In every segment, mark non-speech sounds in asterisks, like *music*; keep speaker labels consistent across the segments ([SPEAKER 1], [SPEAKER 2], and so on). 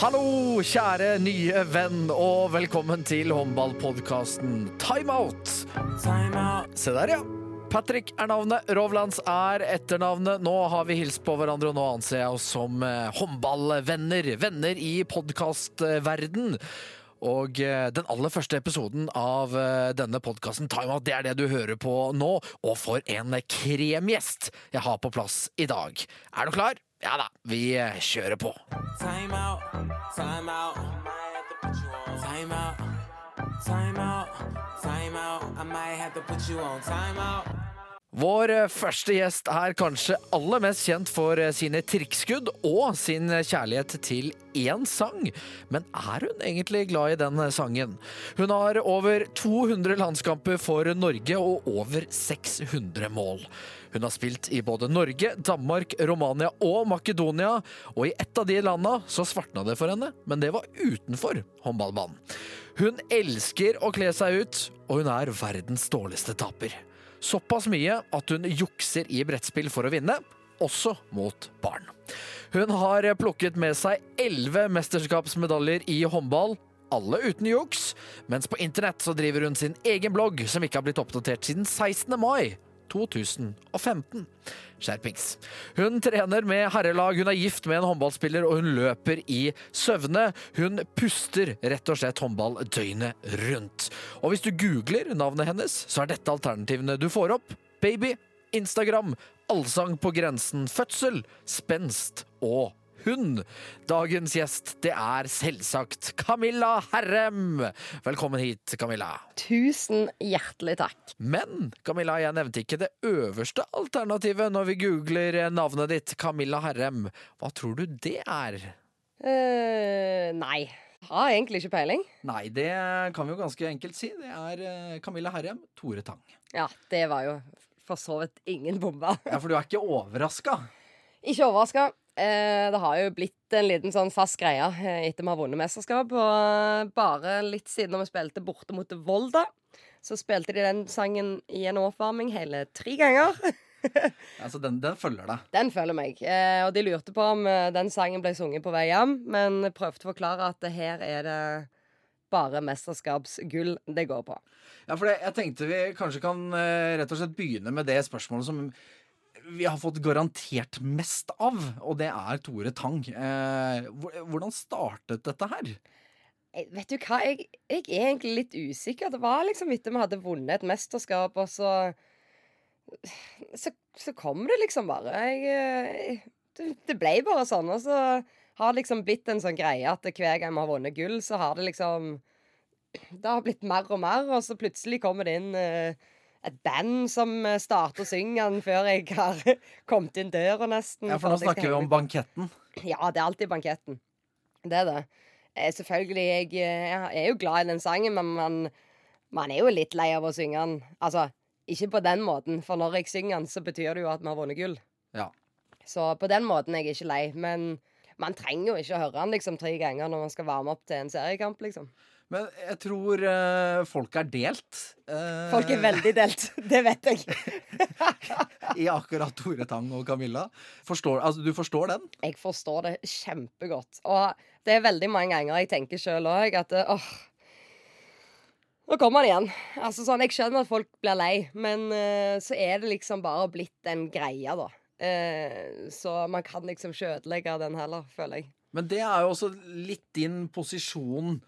[SPEAKER 1] Hallo, kjære nye venn, og velkommen til håndballpodkasten Timeout. Se der, ja. Patrick er navnet, Rovlands er etternavnet. Nå har vi hilst på hverandre, og nå anser jeg oss som eh, håndballvenner. Venner i podkastverden. Og eh, den aller første episoden av eh, denne podkasten, Timeout, det er det du hører på nå. Og for en kremgjest jeg har på plass i dag. Er du klar? Ja da, vi eh, kjører på.
[SPEAKER 2] Time out, time out. Time out, time out, time out. I might have to put you on time out.
[SPEAKER 1] Vår eh, første gjest er kanskje aller mest kjent for eh, sine trikkskudd og sin kjærlighet til én sang. Men er hun egentlig glad i den sangen? Hun har over 200 landskamper for Norge og over 600 mål. Hun har spilt i både Norge, Danmark, Romania og Makedonia, og i ett av de landa så svartna det for henne, men det var utenfor håndballbanen. Hun elsker å kle seg ut, og hun er verdens dårligste taper. Såpass mye at hun jukser i brettspill for å vinne, også mot barn. Hun har plukket med seg elleve mesterskapsmedaljer i håndball, alle uten juks, mens på internett så driver hun sin egen blogg som ikke har blitt oppdatert siden 16. mai. 2015. Skjerpings. Hun trener med herrelag, hun er gift med en håndballspiller, og hun løper i søvne. Hun puster rett og slett håndball døgnet rundt. Og hvis du googler navnet hennes, så er dette alternativene du får opp. Baby, Instagram, allsang på grensen, fødsel, spenst og hund. Dagens gjest, det er selvsagt Camilla Herrem. Velkommen hit, Camilla.
[SPEAKER 3] Tusen hjertelig takk.
[SPEAKER 1] Men Camilla, jeg nevnte ikke det øverste alternativet når vi googler navnet ditt, Camilla Herrem. Hva tror du det er?
[SPEAKER 3] Uh, nei. Har egentlig ikke peiling.
[SPEAKER 1] Nei, det kan vi jo ganske enkelt si. Det er eh, Camilla Herrem, Tore Tang.
[SPEAKER 3] Ja, det var jo for så vidt ingen bombe.
[SPEAKER 1] Ja, for du er ikke overraska?
[SPEAKER 3] ikke overraska. Eh, det har jo blitt en liten sånn fast greie eh, etter vi har vunnet mesterskap. Og eh, bare litt siden vi spilte borte mot Volda, så spilte de den sangen i en oppvarming hele tre ganger. *laughs*
[SPEAKER 1] Altså, den, den følger deg.
[SPEAKER 3] Den følger meg. Eh, og de lurte på om den sangen ble sunget på vei hjem, men prøvde å forklare at her er det bare mesterskapsgull det går på.
[SPEAKER 1] Ja, for det, jeg tenkte vi kanskje kan rett og slett begynne med det spørsmålet som vi har fått garantert mest av, og det er Tore Tang. Eh, hvordan startet dette her?
[SPEAKER 3] Vet du hva, jeg, jeg er egentlig litt usikker. Det var liksom etter vi hadde vunnet et mesterskap, og så Så, så kom det liksom bare. Jeg, eh, det, det ble bare sånn. Og så har det liksom blitt en sånn greie at hver gang vi har vunnet gull, så har det liksom Det har blitt mer og mer, og så plutselig kommer det inn eh, et band som eh, starter å synge den før jeg har *laughs* kommet inn døra, nesten.
[SPEAKER 1] Ja, for nå snakker vi om banketten.
[SPEAKER 3] ja, det er alltid banketten. Det er det. Eh, selvfølgelig, jeg, eh, jeg er jo glad i den sangen, men man, man er jo litt lei av å synge den. Altså, ikke på den måten, for når jeg synger den, så betyr det jo at vi har vunnet gull.
[SPEAKER 1] Ja.
[SPEAKER 3] Så på den måten er jeg ikke lei. Men man trenger jo ikke å høre den liksom tre ganger når man skal varme opp til en seriekamp, liksom.
[SPEAKER 1] Men jeg tror uh, folk er delt. Uh,
[SPEAKER 3] Folk er veldig delt. *laughs* Det vet jeg. *laughs*
[SPEAKER 1] I akkurat Tore Tang og Camilla. Forstår, altså, du forstår den?
[SPEAKER 3] Jeg forstår det kjempegodt. Og det er veldig mange ganger jeg tenker sjøl òg at eh, åh Nå kommer han igjen. Altså sånn, Jeg skjønner at folk blir lei, men uh, så er det liksom bare blitt en greie, da. Så man kan liksom ikke ødelegge den heller, føler jeg.
[SPEAKER 1] Men det er jo også litt din posisjon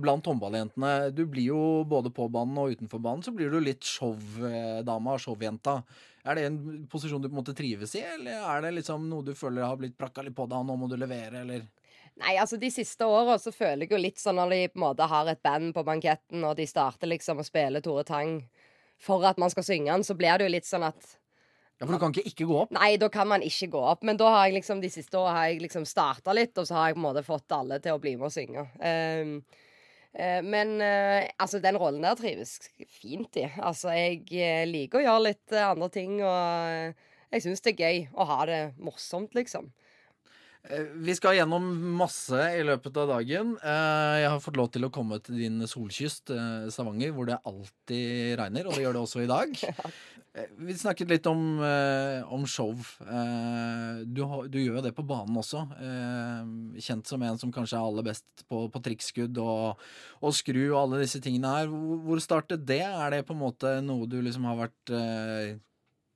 [SPEAKER 1] blant håndballjentene. Du blir jo både på banen og utenfor banen så blir du litt showdama, showjenta. Er det en posisjon du på en måte trives i, eller er det liksom noe du føler har blitt prakka litt på deg, og nå må du levere, eller?
[SPEAKER 3] Nei, altså De siste åra så føler jeg jo litt sånn når de på en måte har et band på banketten, og de starter liksom å spille Tore Tang for at man skal synge den, så blir det jo litt sånn at
[SPEAKER 1] Ja, For du kan ikke ikke gå opp?
[SPEAKER 3] Nei, da kan man ikke gå opp. Men da har jeg liksom de siste åra har jeg liksom starta litt, og så har jeg på en måte fått alle til å bli med og synge. Um, uh, men uh, altså, den rollen der trives fint i. Altså, jeg eh, liker å gjøre litt andre ting, og jeg syns det er gøy å ha det morsomt, liksom.
[SPEAKER 1] Eh, Vi skal gjennom masse i løpet av dagen. Eh, Jeg har fått lov til å komme til din solkyst, eh, Stavanger, hvor det alltid regner, og det gjør det også i dag. *laughs* Vi snakket litt om, om show. Du, du gjør jo det på banen også. Kjent som en som kanskje er aller best på, på trikkskudd og, og skru og alle disse tingene her. Hvor startet det? Er det på en måte noe du liksom har vært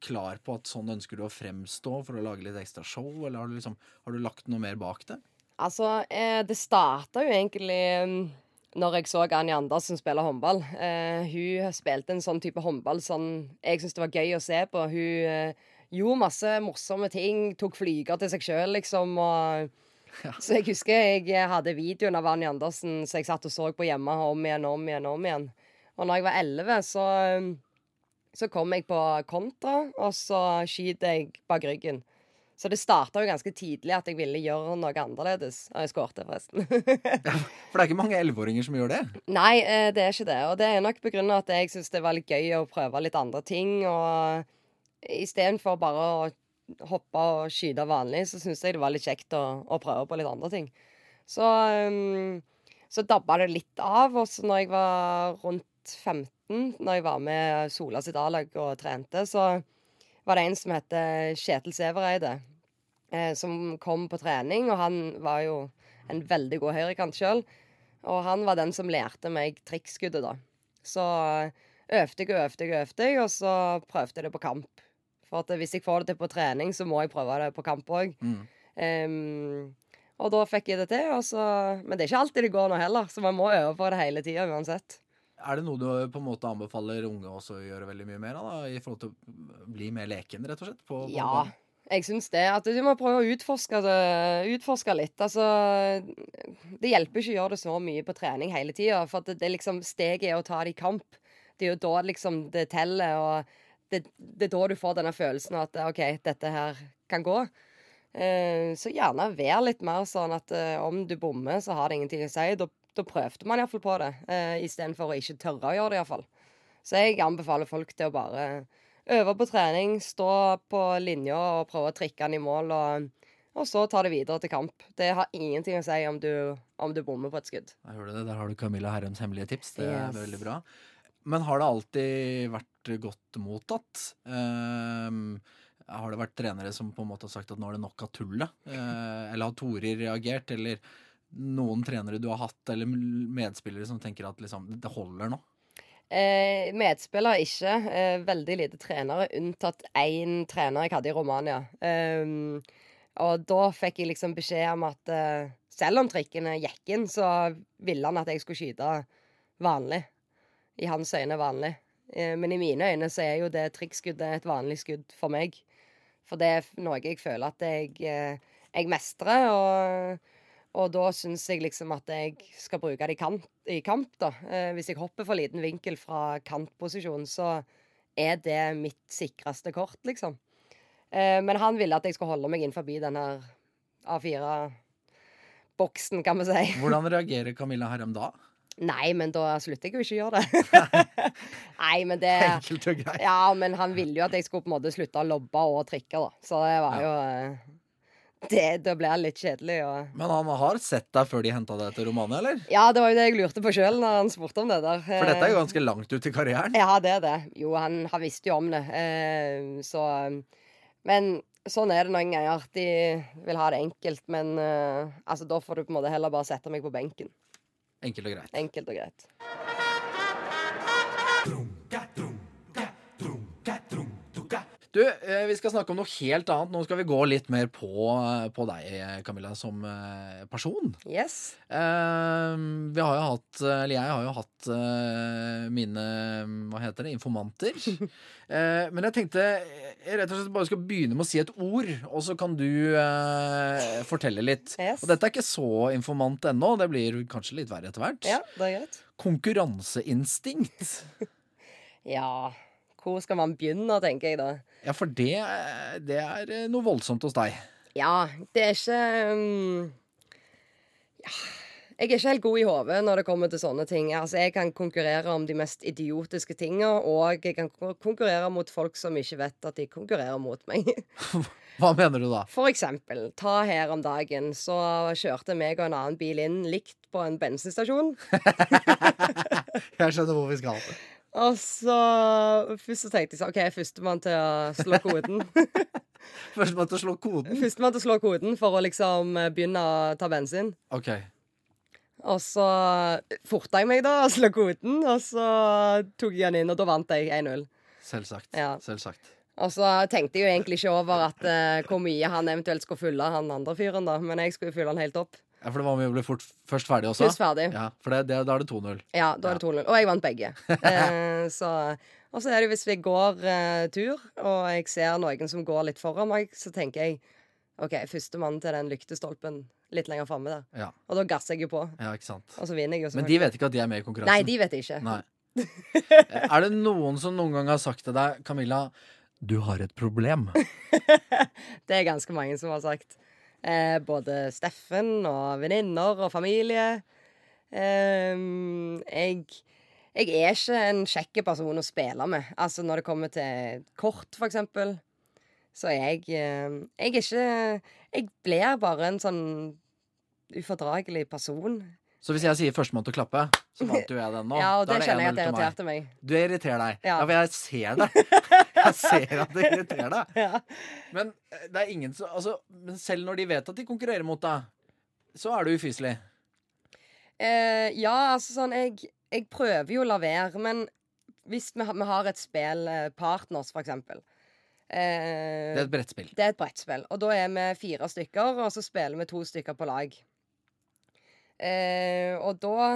[SPEAKER 1] klar på at sånn ønsker du å fremstå for å lage litt ekstra show, eller har du, liksom, har du lagt noe mer bak det?
[SPEAKER 3] Altså, eh, det starta jo egentlig mm, når jeg så Anja Andersen spille håndball. Eh, hun spilte en sånn type håndball som jeg syntes det var gøy å se på. Hun eh, gjorde masse morsomme ting, tok flyger til seg sjøl, liksom. Og, Så jeg husker jeg hadde videoen av Anja Andersen så jeg satt og så på hjemme om igjen, om igjen, om igjen. Og når jeg var elleve, så, så kom jeg på kontra, og så skyter jeg bak ryggen. Så det starta jo ganske tidlig at jeg ville gjøre noe annerledes. Og jeg skårte, forresten. *laughs*
[SPEAKER 1] For det er ikke mange elleveåringer som gjør det.
[SPEAKER 3] Nei, eh, det er ikke det. Og det er nok av at jeg syns det var litt gøy å prøve litt andre ting. Og istedenfor bare å hoppe og skyte vanlig, så syns jeg det var litt kjekt å, å prøve på litt andre ting. Så, um, så dabba det litt av. Og så når jeg var rundt 15, når jeg var med Sola sitt A-lag og trente, så var det en som heter Kjetil Sævereide, eh, som kom på trening, og han var jo en veldig god høyrekant sjøl. Og han var den som lærte meg trikkskuddet, da. Så øvde jeg og øvde jeg og øvde jeg, og så prøvde jeg det på kamp. For at hvis jeg får det til på trening, så må jeg prøve det på kamp òg.
[SPEAKER 1] Mm.
[SPEAKER 3] og da fikk jeg det til. Og så, men det er ikke alltid det går nå heller, så man må øve på det hele tida uansett.
[SPEAKER 1] Er det noe du på en måte anbefaler unge også å gjøre veldig mye mer av? da, I forhold til å bli mer leken, rett og slett? På, på
[SPEAKER 3] Ja, jeg syns det. At du må prøve å utforske, det, utforske litt. Altså Det hjelper ikke å gjøre det så mye på trening hele tida, for at det, det liksom steget er å ta det i kamp. Det er jo da liksom det teller, og det, det er da du får denne følelsen at OK, dette her kan gå. Eh, så gjerne vær litt mer sånn at eh, om du bommer, så har det ingenting å si. Da, da prøvde man iallfall på det, uh, istedenfor å ikke tørre å gjøre det, iallfall. Så jeg anbefaler folk til å bare øve på trening, stå på linja og prøve å trikke den i mål, og, og så ta det videre til kamp. Det har ingenting å si om du, om du bommer på et skudd.
[SPEAKER 1] Jeg hører det. Der har du Camilla Herrems hemmelige tips. Det er veldig bra. Men har det alltid vært godt mottatt? Um, har det vært trenere som på en måte har sagt at nå er det nok av tullet? Uh, eller har Tori reagert? Eller noen trenere du har hatt, eller medspillere som tenker at liksom, det holder nå?
[SPEAKER 3] Eh, medspiller ikke. Eh, veldig lite trenere, unntatt én trener jeg hadde i Romania. Ehm, og da fikk jeg liksom beskjed om at eh, selv om trikkene gikk inn, så ville han at jeg skulle skyte vanlig. I hans øyne vanlig. Eh, men i mine øyne så er jo det trikkskuddet et vanlig skudd for meg. For det er noe jeg føler at jeg, eh, jeg mestrer, og, og da syns jeg liksom at jeg skal bruke det i, kant, i kamp, da. Eh, hvis jeg hopper for liten vinkel fra kantposisjon, så er det mitt sikreste kort, liksom. Eh, men han ville at jeg skulle holde meg innenfor den her A4-boksen, kan vi si.
[SPEAKER 1] Hvordan reagerer Camilla Herrem da?
[SPEAKER 3] Nei, men da slutter jeg jo ikke å gjøre det. *laughs* Nei, men det
[SPEAKER 1] Enkelt og greit.
[SPEAKER 3] Ja, men han ville jo at jeg skulle på en måte slutte å lobbe og trikke, da. Så det var jo eh, det, Da ble det litt kjedelig. Og...
[SPEAKER 1] Men han har sett deg før de henta deg til Romania, eller?
[SPEAKER 3] Ja, det var jo det jeg lurte på sjøl når han spurte om det der.
[SPEAKER 1] For dette er jo ganske langt ut i karrieren.
[SPEAKER 3] Ja, det er det. Jo, han, han visste jo om det. Eh, så Men sånn er det noen ganger. De vil ha det enkelt. Men eh, altså, da får du på en måte heller bare sette meg på benken.
[SPEAKER 1] Enkelt og greit.
[SPEAKER 3] Enkelt og greit.
[SPEAKER 1] Du, eh, vi skal snakke om noe helt annet. Nå skal vi gå litt mer på, på deg, Camilla, som eh, person.
[SPEAKER 3] Yes.
[SPEAKER 1] Eh, vi har jo hatt, eller jeg har jo hatt eh, mine, hva heter det, informanter. *laughs* Eh, men jeg tenkte jeg rett og slett bare skal begynne med å si et ord, og så kan du eh, fortelle litt.
[SPEAKER 3] Yes.
[SPEAKER 1] Og dette er ikke så informant ennå, det blir kanskje litt verre etter hvert.
[SPEAKER 3] Ja, det er greit.
[SPEAKER 1] Konkurranseinstinkt. *laughs*
[SPEAKER 3] Ja, hvor skal man begynne, tenker jeg da.
[SPEAKER 1] Ja, for det, det er noe voldsomt hos deg.
[SPEAKER 3] Ja, det er ikke um, Ja, Jeg er ikke helt god i hodet når det kommer til sånne ting. Altså, Jeg kan konkurrere om de mest idiotiske tinga, og jeg kan konkurrere mot folk som ikke vet at de konkurrerer mot meg. *laughs*
[SPEAKER 1] Hva mener du da?
[SPEAKER 3] For eksempel, ta her om dagen, så kjørte meg og en annen bil inn likt på en bensinstasjon. *laughs*
[SPEAKER 1] Jeg skjønner hvor vi skal.
[SPEAKER 3] Og så Først så tenkte jeg sånn OK, førstemann til å slå koden. *laughs*
[SPEAKER 1] Førstemann til å slå koden.
[SPEAKER 3] Førstemann til å slå koden for å liksom eh, begynne å ta bensin.
[SPEAKER 1] OK.
[SPEAKER 3] Og så forta jeg meg, da, og slå koden. Og så tok jeg den inn, og da vant jeg 1-0.
[SPEAKER 1] Selvsagt.
[SPEAKER 3] Ja.
[SPEAKER 1] Selvsagt.
[SPEAKER 3] Og så tenkte jeg jo egentlig ikke over at uh, hvor mye han eventuelt skulle fylle, han andre fyren, da. Men jeg skulle jo fylle han helt opp.
[SPEAKER 1] Ja, For det var om vi ble fort først ferdig også?
[SPEAKER 3] Først ferdig.
[SPEAKER 1] Ja, For det, det, da er det 2-0.
[SPEAKER 3] Ja, da er det 2-0. Og jeg vant begge. *laughs* Eh, så, og så er det hvis vi går eh, tur, og jeg ser noen som går litt foran meg, så tenker jeg OK, førstemann til den lyktestolpen litt lenger framme der.
[SPEAKER 1] Ja.
[SPEAKER 3] Og da gasser jeg jo på,
[SPEAKER 1] ja, ikke sant.
[SPEAKER 3] og så vinner jeg jo.
[SPEAKER 1] Men de vet ikke at de er med i konkurransen?
[SPEAKER 3] Nei, de vet ikke.
[SPEAKER 1] Nei. *laughs* Er det noen som noen gang har sagt til deg, Camilla, du har et problem? *laughs*
[SPEAKER 3] Det er ganske mange som har sagt. Eh, både Steffen og venninner og familie. Eh, jeg, jeg er ikke en kjekk person å spille med. Altså når det kommer til kort, for eksempel. Så jeg eh, Jeg er ikke Jeg blir bare en sånn ufordragelig person.
[SPEAKER 1] Så hvis jeg sier førstemann til å klappe, så vant jo jeg den nå. *laughs*
[SPEAKER 3] ja, og det,
[SPEAKER 1] det
[SPEAKER 3] skjønner jeg at det irriterte meg.
[SPEAKER 1] Du irriterer deg. Ja.
[SPEAKER 3] Ja.
[SPEAKER 1] for jeg ser det. *laughs* Jeg ser at det irriterer deg. *laughs*
[SPEAKER 3] Ja.
[SPEAKER 1] Men eh, det er ingen som altså, Men selv når de vet at de konkurrerer mot deg, så er du ufyselig.
[SPEAKER 3] Eh, ja, altså sånn jeg, jeg prøver jo å la være, men hvis vi, har- vi har et spill, eh, Partners for eksempel eh,
[SPEAKER 1] Det er et brettspill.
[SPEAKER 3] Det er et brettspill. Og da er vi fire stykker, og så spiller vi to stykker på lag. Eh, og da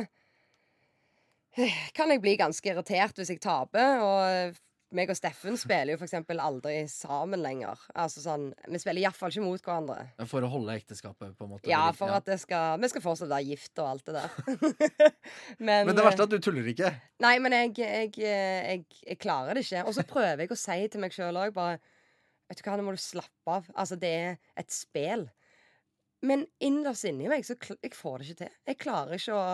[SPEAKER 3] eh, kan jeg bli ganske irritert hvis jeg taper. Og meg og Steffen spiller jo eksempel aldri sammen lenger. Altså sånn, Vi spiller iallfall ikke mot hverandre.
[SPEAKER 1] For å holde ekteskapet, på en måte.
[SPEAKER 3] Ja, for at det skal, vi skal fortsatt være gift og alt det der. *laughs* men,
[SPEAKER 1] Men det verste er at du tuller ikke.
[SPEAKER 3] Nei, men jeg, jeg, jeg, jeg klarer det ikke. Og så prøver jeg å si til meg sjøl òg bare Vet du hva, nå må du slappe av. Altså, det er et spill. Men innerst inni meg så jeg får det ikke til. Jeg klarer ikke å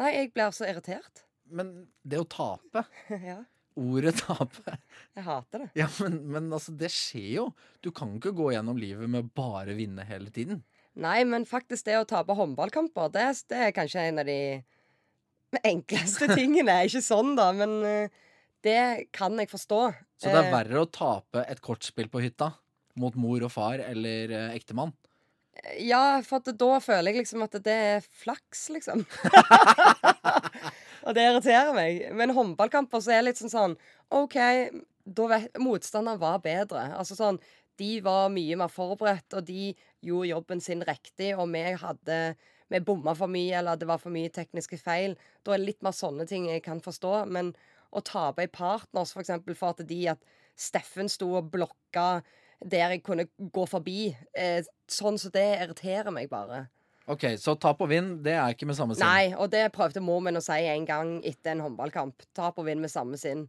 [SPEAKER 3] Nei, jeg blir så irritert.
[SPEAKER 1] Men det å tape *laughs*
[SPEAKER 3] ja,
[SPEAKER 1] Ordet tape
[SPEAKER 3] jeg hater det.
[SPEAKER 1] Ja, men, men altså, det skjer jo. Du kan ikke gå gjennom livet med å bare vinne hele tiden.
[SPEAKER 3] Nei, men faktisk det å tape håndballkamper, det, det er kanskje en av de enkleste *laughs* tingene. Ikke sånn, da, men eh, det kan jeg forstå.
[SPEAKER 1] Så det er
[SPEAKER 3] Eh,
[SPEAKER 1] verre å tape et kortspill på hytta mot mor og far eller eh, ektemann.
[SPEAKER 3] Ja, for da føler jeg liksom at det er flaks, liksom. *laughs* og det irriterer meg. Men håndballkamper så er litt sånn sånn OK, da vet motstanderen var bedre. Altså sånn De var mye mer forberedt, og de gjorde jobben sin riktig, og vi hadde Vi bomma for mye, eller det var for mye tekniske feil. Da er det litt mer sånne ting jeg kan forstå. Men å tape i partners, for eksempel, for at de at Steffen sto og blokka der jeg kunne gå forbi. Eh, sånn så det irriterer meg bare.
[SPEAKER 1] Ok, Så tap og vinn, det er ikke med samme sinn.
[SPEAKER 3] Nei, og det prøvde mor min å si en gang etter en håndballkamp. Tap og vinn med samme sinn.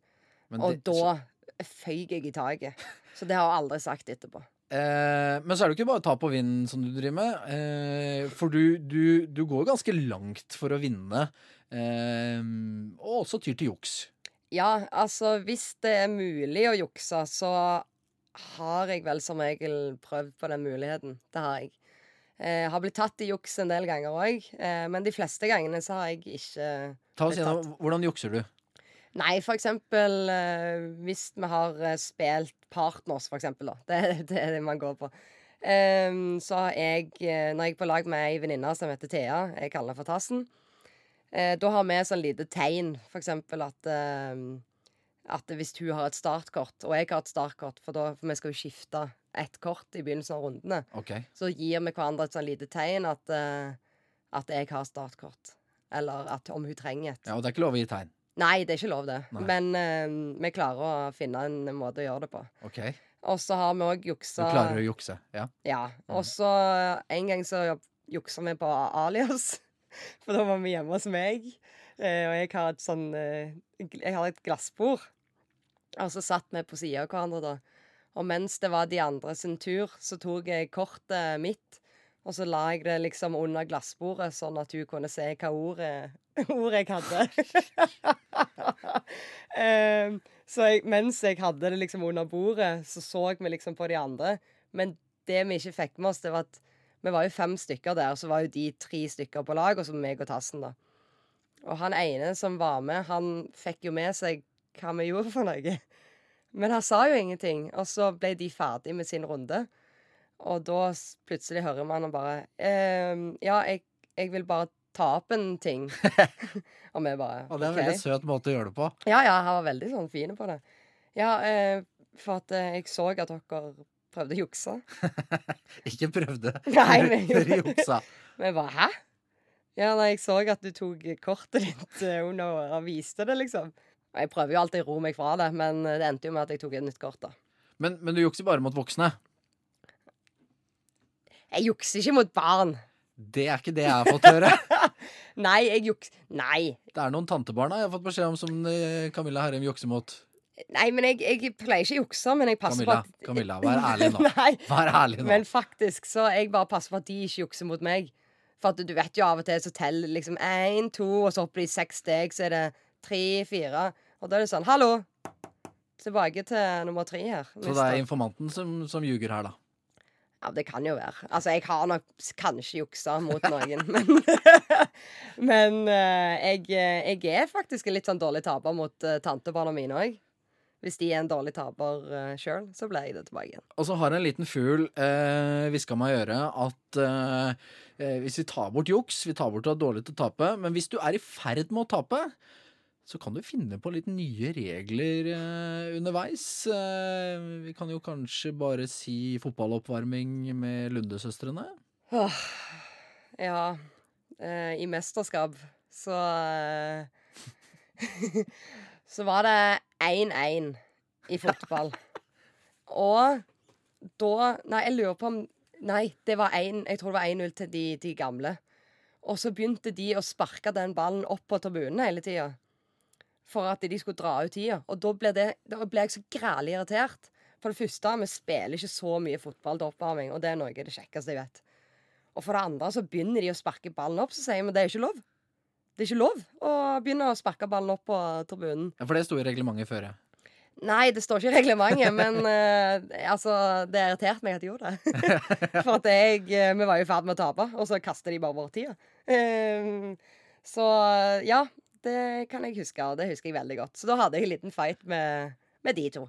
[SPEAKER 1] Men
[SPEAKER 3] Og
[SPEAKER 1] det-
[SPEAKER 3] da føyk jeg i taket. Så det har jeg aldri sagt etterpå.
[SPEAKER 1] Eh, men så er det jo ikke bare tap og vinn som du driver med. Eh, for du, du, du går ganske langt for å vinne. Eh, og også tyr til juks.
[SPEAKER 3] Ja, altså hvis det er mulig å jukse, så har jeg vel som regel prøvd på den muligheten. Det har jeg. Jeg har blitt tatt i juks en del ganger òg, men de fleste gangene så har jeg ikke
[SPEAKER 1] Ta oss gjennom, Hvordan jukser du?
[SPEAKER 3] Nei, for eksempel eh, hvis vi har eh, spilt partners, for eksempel. Da. Det, *laughs* det er det man går på. Um, så har jeg, eh, når jeg er på lag med ei venninne som heter Thea, jeg kaller henne for Tassen, eh, da har vi sånn lite tegn, for eksempel at ehm, at hvis hun har et startkort, og jeg har et startkort, for, da, for vi skal jo skifte ett kort i begynnelsen av rundene,
[SPEAKER 1] okay.
[SPEAKER 3] så gir vi hverandre et sånn lite tegn at, uh, at jeg har startkort. Eller at om hun trenger et.
[SPEAKER 1] ja, Og det er ikke lov å gi tegn.
[SPEAKER 3] Nei, det er ikke lov, det.
[SPEAKER 1] Nei.
[SPEAKER 3] Men uh, vi klarer å finne en måte å gjøre det på.
[SPEAKER 1] Okay.
[SPEAKER 3] Og så har vi òg
[SPEAKER 1] Du klarer å jukse. Ja.
[SPEAKER 3] Ja. Og så en gang så juksa vi på alias. *laughs* For da var vi hjemme hos meg. Eh, og jeg har et sånn eh, Jeg har et glassbord. Og så satt vi på sida av hverandre, da. Og mens det var de andre sin tur, så tok jeg kortet mitt Og så la jeg det liksom under glassbordet, sånn at hun kunne se hva ordet, *laughs* ordet jeg hadde. *laughs* Em, så jeg, mens jeg hadde det liksom under bordet, så så vi liksom på de andre. Men det vi ikke fikk med oss, det var at vi var jo fem stykker der, så var jo de tre stykker på lag, og så meg og Tassen, da. Og han ene som var med, han fikk jo med seg hva vi gjorde for noe. Men han sa jo ingenting, og så ble de ferdig med sin runde. Og da plutselig hører man han bare ehm, Ja, jeg, jeg vil bare ta opp en ting. *laughs* og vi bare
[SPEAKER 1] Og det er en
[SPEAKER 3] «Ok».
[SPEAKER 1] veldig søt måte å gjøre det på.
[SPEAKER 3] Ja, ja, han var veldig sånn fin på det. Ja, eh, for at eh, jeg så at dere prøvde å jukse. *laughs*
[SPEAKER 1] Ikke prøvde.
[SPEAKER 3] Nei, men-
[SPEAKER 1] Dere juksa. *laughs*
[SPEAKER 3] Jeg bare Hæ? Ja, nei, jeg så at du tok kortet ditt eh, under og viste det, liksom. Og jeg prøver jo alltid å ro meg fra det, men eh, det endte jo med at jeg tok et nytt kort, da.
[SPEAKER 1] Men, men du jukser bare mot voksne.
[SPEAKER 3] Jeg jukser ikke mot barn.
[SPEAKER 1] Det er ikke det jeg har fått høre. *laughs*
[SPEAKER 3] Nei, jeg juks... Nei.
[SPEAKER 1] Det er noen tantebarna jeg har fått beskjed om som eh, Camilla Herrem jukser mot.
[SPEAKER 3] Nei, men jeg, jeg pleier ikke å jukse, men jeg passer
[SPEAKER 1] Camilla,
[SPEAKER 3] på at
[SPEAKER 1] Camilla, vær ærlig nå. *laughs* Vær ærlig nå.
[SPEAKER 3] men faktisk så jeg bare passer på at de ikke jukser mot meg. For du vet jo av og til så teller liksom én, to, og så hopper de seks steg, så er det tre, fire. Og da er det sånn Hallo! Tilbake til nummer tre her.
[SPEAKER 1] Så det er informanten som, som ljuger her, da.
[SPEAKER 3] Ja, det kan jo være. Altså, jeg har nok kanskje juksa mot *laughs* noen, men *laughs* Men eh, jeg, eh, jeg er faktisk en litt sånn dårlig taper mot uh, tantebarna mine òg. Hvis de er en dårlig taper uh, sjøl, så blir jeg det tilbake igjen.
[SPEAKER 1] Og så har en liten fugl eh, hviska meg i øret at eh, eh, hvis vi tar bort juks, vi tar bort at ha er dårlig til å tape, men hvis du er i ferd med å tape, så kan du finne på litt nye regler eh, underveis. Eh, vi kan jo kanskje bare si fotballoppvarming med Lundesøstrene.
[SPEAKER 3] Åh, ja. eh, I mesterskap så eh, *laughs* Så var det 1-1 i fotball. *laughs* Og da Nei, jeg lurer på om Nei, det var 1 Jeg tror det var 1-0 til de, de gamle. Og så begynte de å sparke den ballen opp på tribunen hele tida. For at de skulle dra ut tida. Og da ble, det, da ble jeg så grælig irritert. For det første, vi spiller ikke så mye fotball til oppvarming, og det er noe av det kjekkeste jeg vet. Og for det andre så begynner de å sparke ballen opp, så sier vi det er ikke lov. Det er ikke lov å begynne å sparke ballen opp på tribunen.
[SPEAKER 1] Ja, For det sto i reglementet før, ja.
[SPEAKER 3] Nei, det står ikke i reglementet, *laughs* men uh, altså, det irriterte meg at de gjorde det. *laughs* For at jeg eh, Vi var jo i ferd med å tape, og så kaster de bare bort tida. Eh, så ja, det kan jeg huske, og det husker jeg veldig godt. Så da hadde jeg en liten fight med, med de to.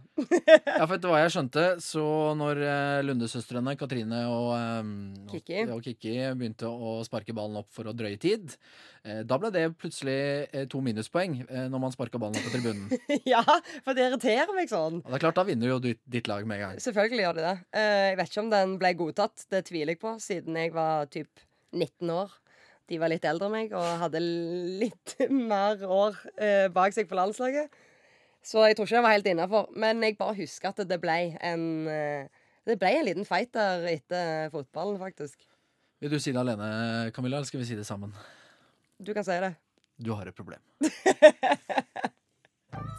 [SPEAKER 1] Ja, for etter hva jeg skjønte, så når eh, Lundesøstrene, Katrine og, um,
[SPEAKER 3] Kikki.
[SPEAKER 1] og Kikki begynte å sparke ballen opp for å drøye tid, eh, da ble det plutselig eh, to minuspoeng eh, når man sparka ballen opp på tribunen. *laughs*
[SPEAKER 3] ja, for det irriterer meg sånn.
[SPEAKER 1] Og det er klart, da vinner jo ditt, ditt lag med en gang.
[SPEAKER 3] Selvfølgelig gjør de det. Eh, jeg vet ikke om den ble godtatt, det tviler jeg på, siden jeg var typ 19 år. De var litt eldre enn meg og hadde litt *laughs* mer år eh, bak seg på landslaget. Så jeg tror ikke den var helt innafor. Men jeg bare husker at det ble en eh, Det ble en liten fight der etter fotballen, faktisk.
[SPEAKER 1] Vil du si det alene, Camilla, eller skal vi si det sammen?
[SPEAKER 3] Du kan si det.
[SPEAKER 1] Du har et problem. *laughs*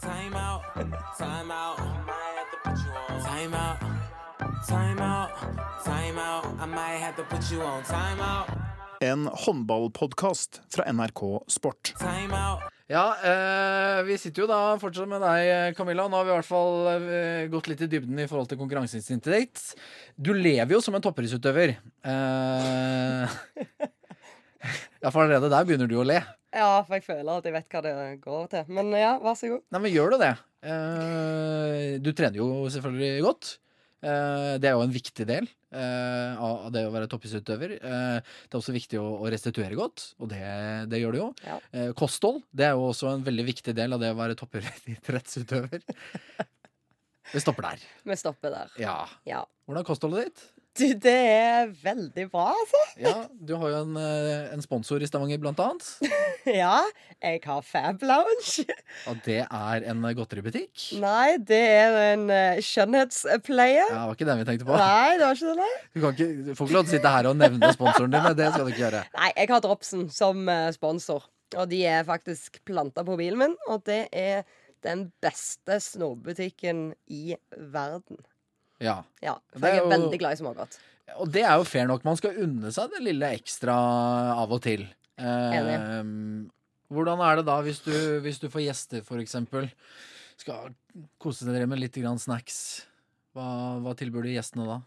[SPEAKER 2] Time out, time out. Time out, time out, time out. I might have to put you on time out,
[SPEAKER 4] En håndballpodkast fra NRK Sport.
[SPEAKER 1] Ja, eh, vi sitter jo da fortsatt med deg, Camilla. Nå har vi i hvert fall eh, gått litt i dybden i forhold til konkurranseinstinktet. Du lever jo som en toppidrettsutøver. Eh, *laughs* ja, for allerede der begynner du å le.
[SPEAKER 3] Ja, for jeg føler at jeg vet hva det går til. Men ja, vær så god.
[SPEAKER 1] Nei, men gjør du det? Eh, du trener jo selvfølgelig godt. Eh, det er jo en viktig del eh, av det å være toppidrettsutøver. Eh, det er også viktig å, å restituere godt, og det, det gjør du jo.
[SPEAKER 3] Ja.
[SPEAKER 1] Eh, kosthold det er jo også en veldig viktig del av det å være toppidrettsutøver. *laughs* Vi stopper der.
[SPEAKER 3] Vi stopper der.
[SPEAKER 1] Ja.
[SPEAKER 3] Ja.
[SPEAKER 1] Hvordan er kostholdet ditt?
[SPEAKER 3] Du, det er veldig bra, altså.
[SPEAKER 1] Ja, Du har jo en, eh, en sponsor i Stavanger, blant annet. *laughs*
[SPEAKER 3] Ja, jeg har Fab Lounge.
[SPEAKER 1] Og det er en godteributikk.
[SPEAKER 3] Nei, det er en uh, skjønnhetspleie.
[SPEAKER 1] Ja, det var ikke den vi tenkte på.
[SPEAKER 3] Nei, det var ikke det.
[SPEAKER 1] Du, kan ikke, du får ikke lov til å sitte her og nevne sponsoren din. Det skal du ikke gjøre.
[SPEAKER 3] Nei, jeg har Dropsen som eh, sponsor. Og de er faktisk planta på bilen min, og det er den beste snorbutikken i verden.
[SPEAKER 1] Ja.
[SPEAKER 3] Ja, for
[SPEAKER 1] Det er
[SPEAKER 3] jeg er
[SPEAKER 1] jo-
[SPEAKER 3] veldig glad i smågodt.
[SPEAKER 1] Og det er jo fair nok. Man skal unne seg det lille ekstra av og til. Eh, hvordan er det da hvis du, hvis du får gjester, for eksempel? Skal kose dere med litt grann snacks. Hva, hva tilbyr du gjestene da?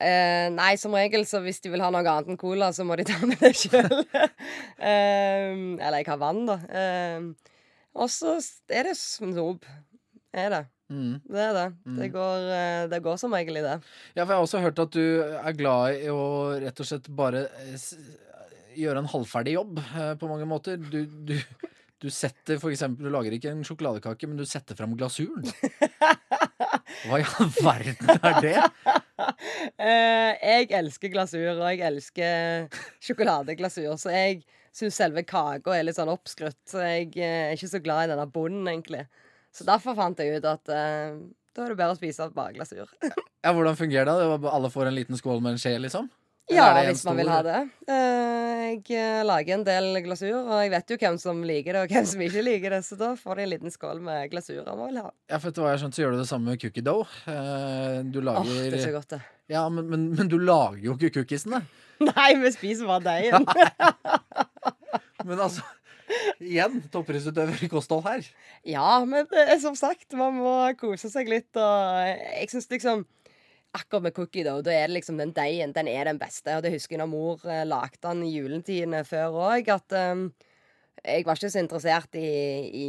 [SPEAKER 3] Eh, nei, som regel, så hvis de vil ha noe annet enn cola, så må de ta med det sjøl. *laughs* eller jeg har vann, da. Eh, og så er det snop. Er det.
[SPEAKER 1] Mm.
[SPEAKER 3] Det er det. Det, går, eh, det går som regel i det.
[SPEAKER 1] Ja, for jeg har også hørt at du er glad i å rett og slett bare eh, s- gjøre en halvferdig jobb eh, på mange måter. Du, du, du setter for eksempel Du lager ikke en sjokoladekake, men du setter fram glasuren. *laughs* Hva i all verden er det? *laughs*
[SPEAKER 3] Eh, jeg elsker glasur, og jeg elsker sjokoladeglasur, så jeg syns selve kaka er litt sånn oppskrytt. Så jeg eh, er ikke så glad i denne bunnen, egentlig. Så derfor fant jeg ut at eh, da er det bedre å spise bare glasur.
[SPEAKER 1] Ja, Hvordan fungerer det? det? var Alle får en liten skål med en skje, liksom?
[SPEAKER 3] Ja, hvis man vil ha det. Eh, jeg eh, lager en del glasur, og jeg vet jo hvem som liker det, og hvem som ikke liker det, så da får de en liten skål med glasur om man vil ha.
[SPEAKER 1] Ja, for etter hva jeg skjønt, så gjør du det samme med cookie dough. Eh, Du
[SPEAKER 3] Åh,
[SPEAKER 1] oh,
[SPEAKER 3] det er så godt, det.
[SPEAKER 1] Ja, men, men, men du lager jo ikke cookiesene. *laughs*
[SPEAKER 3] Nei, vi spiser bare deigen. *laughs*
[SPEAKER 1] Men altså Igjen, toppidrettsutøver i kosthold her.
[SPEAKER 3] Ja, men er som sagt, man må kose seg litt, og jeg syns liksom Akkurat med cookie, da, da er det liksom den deigen, den er den beste. Og det husker jeg når mor eh, lagde den i juletidene før òg, at eh, jeg var ikke så interessert i, i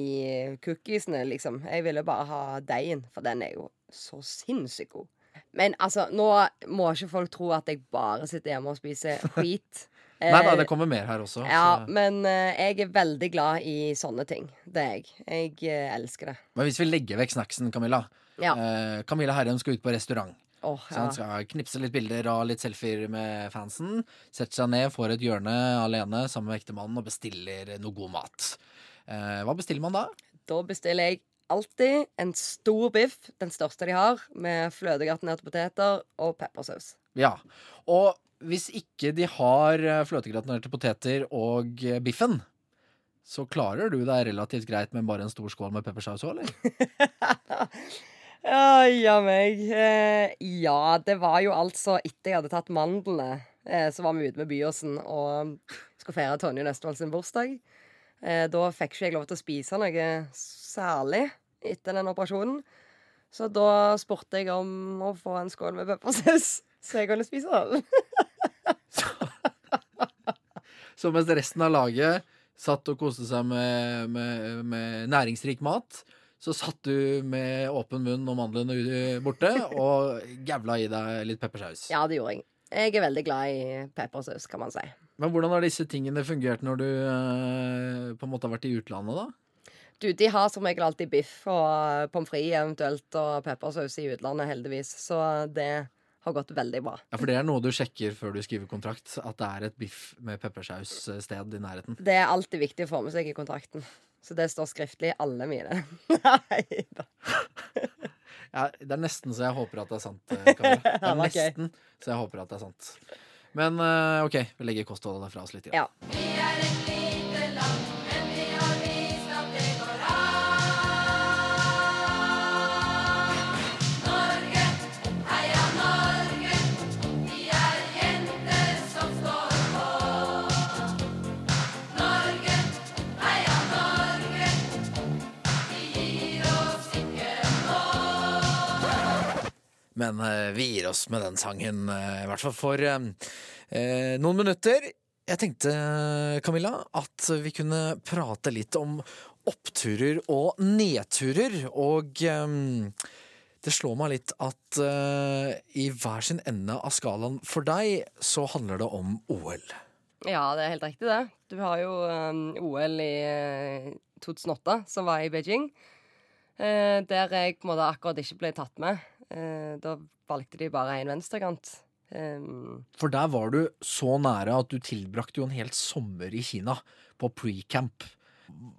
[SPEAKER 3] cookiesene, liksom. Jeg ville bare ha deigen, for den er jo så sinnssykt god. Men altså, nå må ikke folk tro at jeg bare sitter hjemme og spiser *laughs* skit.
[SPEAKER 1] Nei da,
[SPEAKER 3] Eh,
[SPEAKER 1] det kommer mer her også.
[SPEAKER 3] ja,
[SPEAKER 1] så-
[SPEAKER 3] men eh, jeg er veldig glad i sånne ting. Det er jeg. Jeg eh, elsker det.
[SPEAKER 1] Men hvis vi legger vekk snacksen, Camilla
[SPEAKER 3] Ja.
[SPEAKER 1] eh, Camilla Herrem skal ut på restaurant. Så
[SPEAKER 3] ja.
[SPEAKER 1] han skal knipse litt bilder og litt selfier med fansen. Setter seg ned, får et hjørne alene sammen med ektemannen og bestiller noe god mat. Eh, hva bestiller man da?
[SPEAKER 3] Da bestiller jeg alltid en stor biff, den største de har, med fløtegratinerte poteter og peppersaus.
[SPEAKER 1] Ja. Og hvis ikke de har eh, fløtegratinerte poteter og eh, biffen, så klarer du deg relativt greit med bare en stor skål med peppersaus òg, eller? *laughs*
[SPEAKER 3] Ja, ja meg. Eh, ja, det var jo altså etter jeg hadde tatt mandlene, så var vi ute med Byåsen og skulle feire Tonje Nøstvold sin bursdag. Da fikk ikke jeg lov til å spise noe særlig etter den operasjonen. Så da spurte jeg om å få en skål med peppersaus, *laughs* så jeg kunne spise den.
[SPEAKER 1] Så mens resten av laget satt og koste seg med, med, med næringsrik mat, så satt du med åpen munn og mandlene borte og gavla i deg litt peppersaus.
[SPEAKER 3] Ja, det gjorde jeg. Jeg er veldig glad i peppersaus, kan man si.
[SPEAKER 1] Men hvordan har disse tingene fungert når du eh, på en måte har vært i utlandet, da?
[SPEAKER 3] Du, de har som regel alltid biff og pommes frites eventuelt, og peppersaus i utlandet, heldigvis. Så det har gått veldig bra.
[SPEAKER 1] Ja, For det er noe du sjekker før du skriver kontrakt? At det er et biff med peppersaus-sted i nærheten?
[SPEAKER 3] Det er alltid viktig å få med seg i kontrakten. Så det står skriftlig i alle mine. *laughs* Nei da.
[SPEAKER 1] Ja, det er nesten så jeg håper at det er sant. Kamilla. *laughs* Det er nesten så jeg håper at det er sant. Men eh, OK, vi legger kostholdet fra oss litt. Ja.
[SPEAKER 3] Ja.
[SPEAKER 1] Men eh, vi gir oss med den sangen, eh, i hvert fall for eh, noen minutter. Jeg tenkte, Camilla, at vi kunne prate litt om oppturer og nedturer. Og um, det slår meg litt at uh, i hver sin ende av skalaen for deg, så handler det om OL.
[SPEAKER 3] ja, det er helt riktig, det. Du har jo um, OL i eh, 2008, som var i Beijing. Uh, der jeg på en måte akkurat ikke ble tatt med. Eh, da valgte de bare en venstrekant. Um,
[SPEAKER 1] For der var du så nære at du tilbrakte jo en hel sommer i Kina på pre-camp.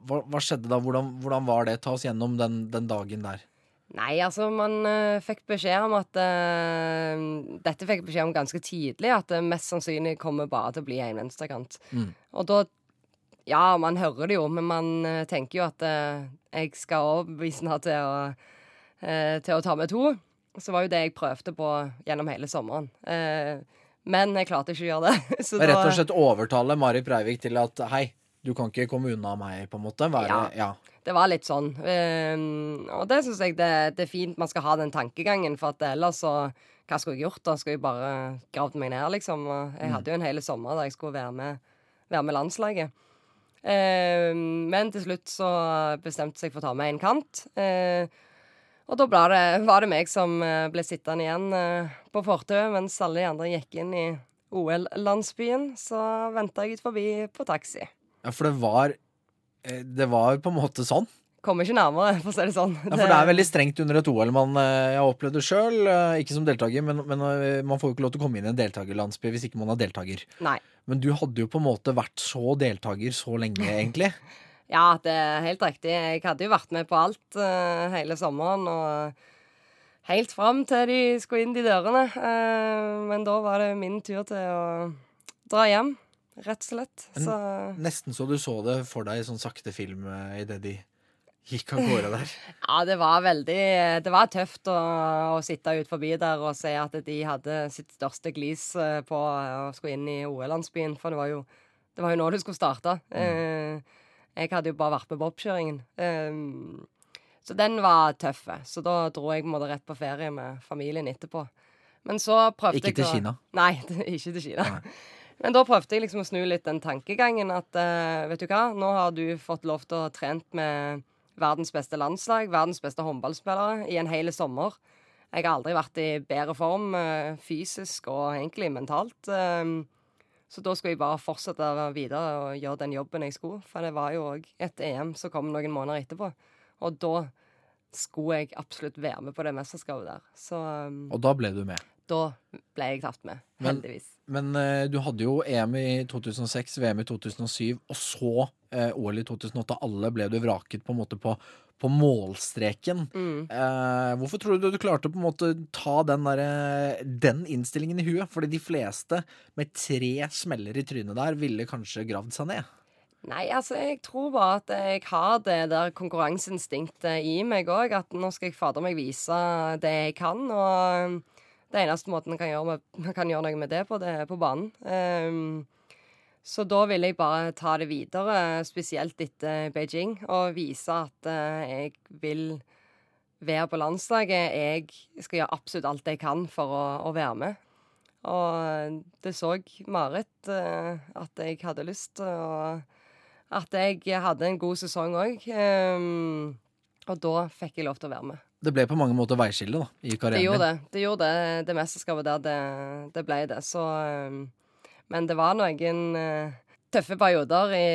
[SPEAKER 1] Hva, hva skjedde da? Hvordan, hvordan var det? Ta oss gjennom den, den dagen der.
[SPEAKER 3] Nei, altså, man uh, fikk beskjed om at uh, Dette fikk beskjed om ganske tidlig, at det mest sannsynlig kommer bare til å bli en venstrekant.
[SPEAKER 1] Mm.
[SPEAKER 3] Og da Ja, man hører det jo, men man uh, tenker jo at jeg skal overbevise henne til til å ta med to. Så var jo det jeg prøvde på gjennom hele sommeren. Eh, men jeg klarte ikke å gjøre det. *laughs* Så
[SPEAKER 1] Rett og slett overtale Marit Breivik til at hei, du kan ikke komme unna meg, på en måte. Være,
[SPEAKER 3] Ja.
[SPEAKER 1] ja.
[SPEAKER 3] Det var litt sånn. Ehm, og det syns jeg det, det er fint man skal ha den tankegangen, for at ellers så Hva skulle jeg gjort? Da skulle jeg bare gravd meg ned, liksom. Og jeg hadde jo en hel sommer der jeg skulle være med, være med landslaget. Ehm, men til slutt så bestemte seg for å ta med en kant. Eh, og da det, var det meg som eh, ble sittende igjen eh, på fortauet mens alle de andre gikk inn i OL-landsbyen. Så venta jeg ut forbi på taxi.
[SPEAKER 1] ja, for det var eh, Det var på en måte sånn.
[SPEAKER 3] Kommer ikke nærmere, for å si det sånn.
[SPEAKER 1] Ja, for det er veldig strengt under et OL. Man, jeg har opplevd det sjøl, ikke som deltaker, men, men man får jo ikke lov til å komme inn i en deltakerlandsby hvis ikke man er deltaker.
[SPEAKER 3] Nei.
[SPEAKER 1] Men du hadde jo på en måte vært så deltaker så lenge, egentlig.
[SPEAKER 3] Ja, det er helt riktig. Jeg hadde jo vært med på alt uh, hele sommeren. Og helt fram til de skulle inn de dørene. Uh, men da var det min tur til å dra hjem, rett og slett. Så
[SPEAKER 1] Nesten så du så det for deg i sånn sakte film eh, idet de gikk av gårde der. *laughs*
[SPEAKER 3] ja, det var veldig Det var tøft å, å sitte ut forbi der og se at de hadde sitt største glis på å skulle inn i OL-landsbyen. For det var jo det var jo nå det skulle starte. Eh, jeg hadde jo bare vært med på oppkjøringen. Um, så den var tøff. Så da dro jeg måtte rett på ferie med familien etterpå. Men så prøvde
[SPEAKER 1] Ikke
[SPEAKER 3] jeg
[SPEAKER 1] til
[SPEAKER 3] å-
[SPEAKER 1] Kina?
[SPEAKER 3] Nei, *laughs* ikke til Kina. Men da prøvde jeg liksom å snu litt den tankegangen at uh, vet du hva, nå har du fått lov til å ha trent med verdens beste landslag, verdens beste håndballspillere, i en hel sommer. Jeg har aldri vært i bedre form uh, fysisk og egentlig mentalt. eh, så da skulle jeg bare fortsette videre og gjøre den jobben jeg skulle. For det var jo òg et EM som kom noen måneder etterpå. Og da skulle jeg absolutt være med på det mesterskapet der. Så um,
[SPEAKER 1] Og da ble du med.
[SPEAKER 3] da ble jeg tatt med. Heldigvis.
[SPEAKER 1] Men men du hadde jo EM i 2006, VM i 2007, og så eh, OL i 2008. Alle ble du vraket på en måte på, på målstreken.
[SPEAKER 3] Mm.
[SPEAKER 1] Eh, hvorfor tror du du klarte å ta den, der, den innstillingen i huet? Fordi de fleste med tre smeller i trynet der ville kanskje gravd seg ned.
[SPEAKER 3] Nei, altså, jeg tror bare at jeg har det der konkurranseinstinktet i meg òg. At nå skal jeg fader meg vise det jeg kan. Og det eneste måten man kan gjøre, med, man kan gjøre noe med det på, det er på banen. Ehm, så da vil jeg bare ta det videre, spesielt etter Beijing, og vise at eh, jeg vil være på landslaget. Jeg skal gjøre absolutt alt jeg kan for å, å være med. Og det så Marit eh, at jeg hadde lyst, og at jeg hadde en god sesong òg. og da fikk jeg lov til å være med.
[SPEAKER 1] Det ble på mange måter veiskille da, i
[SPEAKER 3] Det
[SPEAKER 1] karrieren
[SPEAKER 3] gjorde
[SPEAKER 1] din.
[SPEAKER 3] det. Det gjorde det, det mesterskapet der. Det, det ble det. Så um, Men det var noen uh, tøffe perioder i,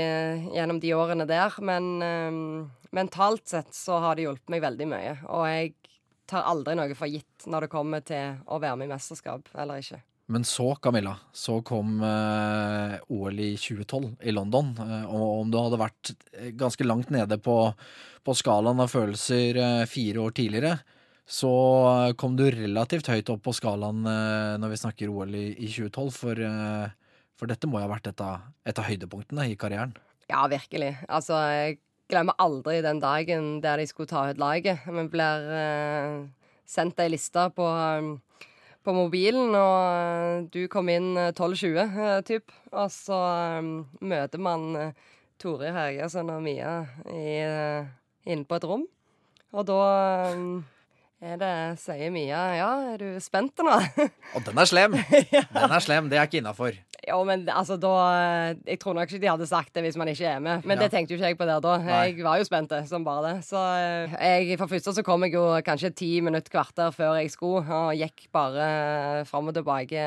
[SPEAKER 3] gjennom de årene der. Men um, mentalt sett så har det hjulpet meg veldig mye. Og jeg tar aldri noe for gitt når det kommer til å være med i mesterskap eller ikke.
[SPEAKER 1] Men så, Camilla, så kom eh, OL i 2012 i London. Eh, og om du hadde vært eh, ganske langt nede på, på skalaen av følelser eh, fire år tidligere, så eh, kom du relativt høyt opp på skalaen eh, når vi snakker OL i, i 2012. For, eh, for dette må jo ha vært et av, et av høydepunktene i karrieren.
[SPEAKER 3] Ja, virkelig. Altså, jeg glemmer aldri den dagen der de skulle ta ut laget. Vi blir eh, sendt ei liste på, um, på mobilen, og eh, du kom inn eh, 12.20, eh, typ. Og så um, møter man Tore Hergersen og Mia i, eh, inne på et rom. Og da um, er det, sier Mia, ja, er du spent nå? *laughs*
[SPEAKER 1] Og den er slem! *laughs* Den er slem, det er ikke innafor.
[SPEAKER 3] Jo, men altså, da Jeg tror nok ikke de hadde sagt det hvis man ikke er med. Men
[SPEAKER 1] Ja.
[SPEAKER 3] det tenkte jo ikke jeg på der da.
[SPEAKER 1] Nei.
[SPEAKER 3] Jeg var jo spent, som bare det. Så eh, jeg, for første så kom jeg jo kanskje ti minutter, kvarter før jeg skulle, og gikk bare fram og tilbake.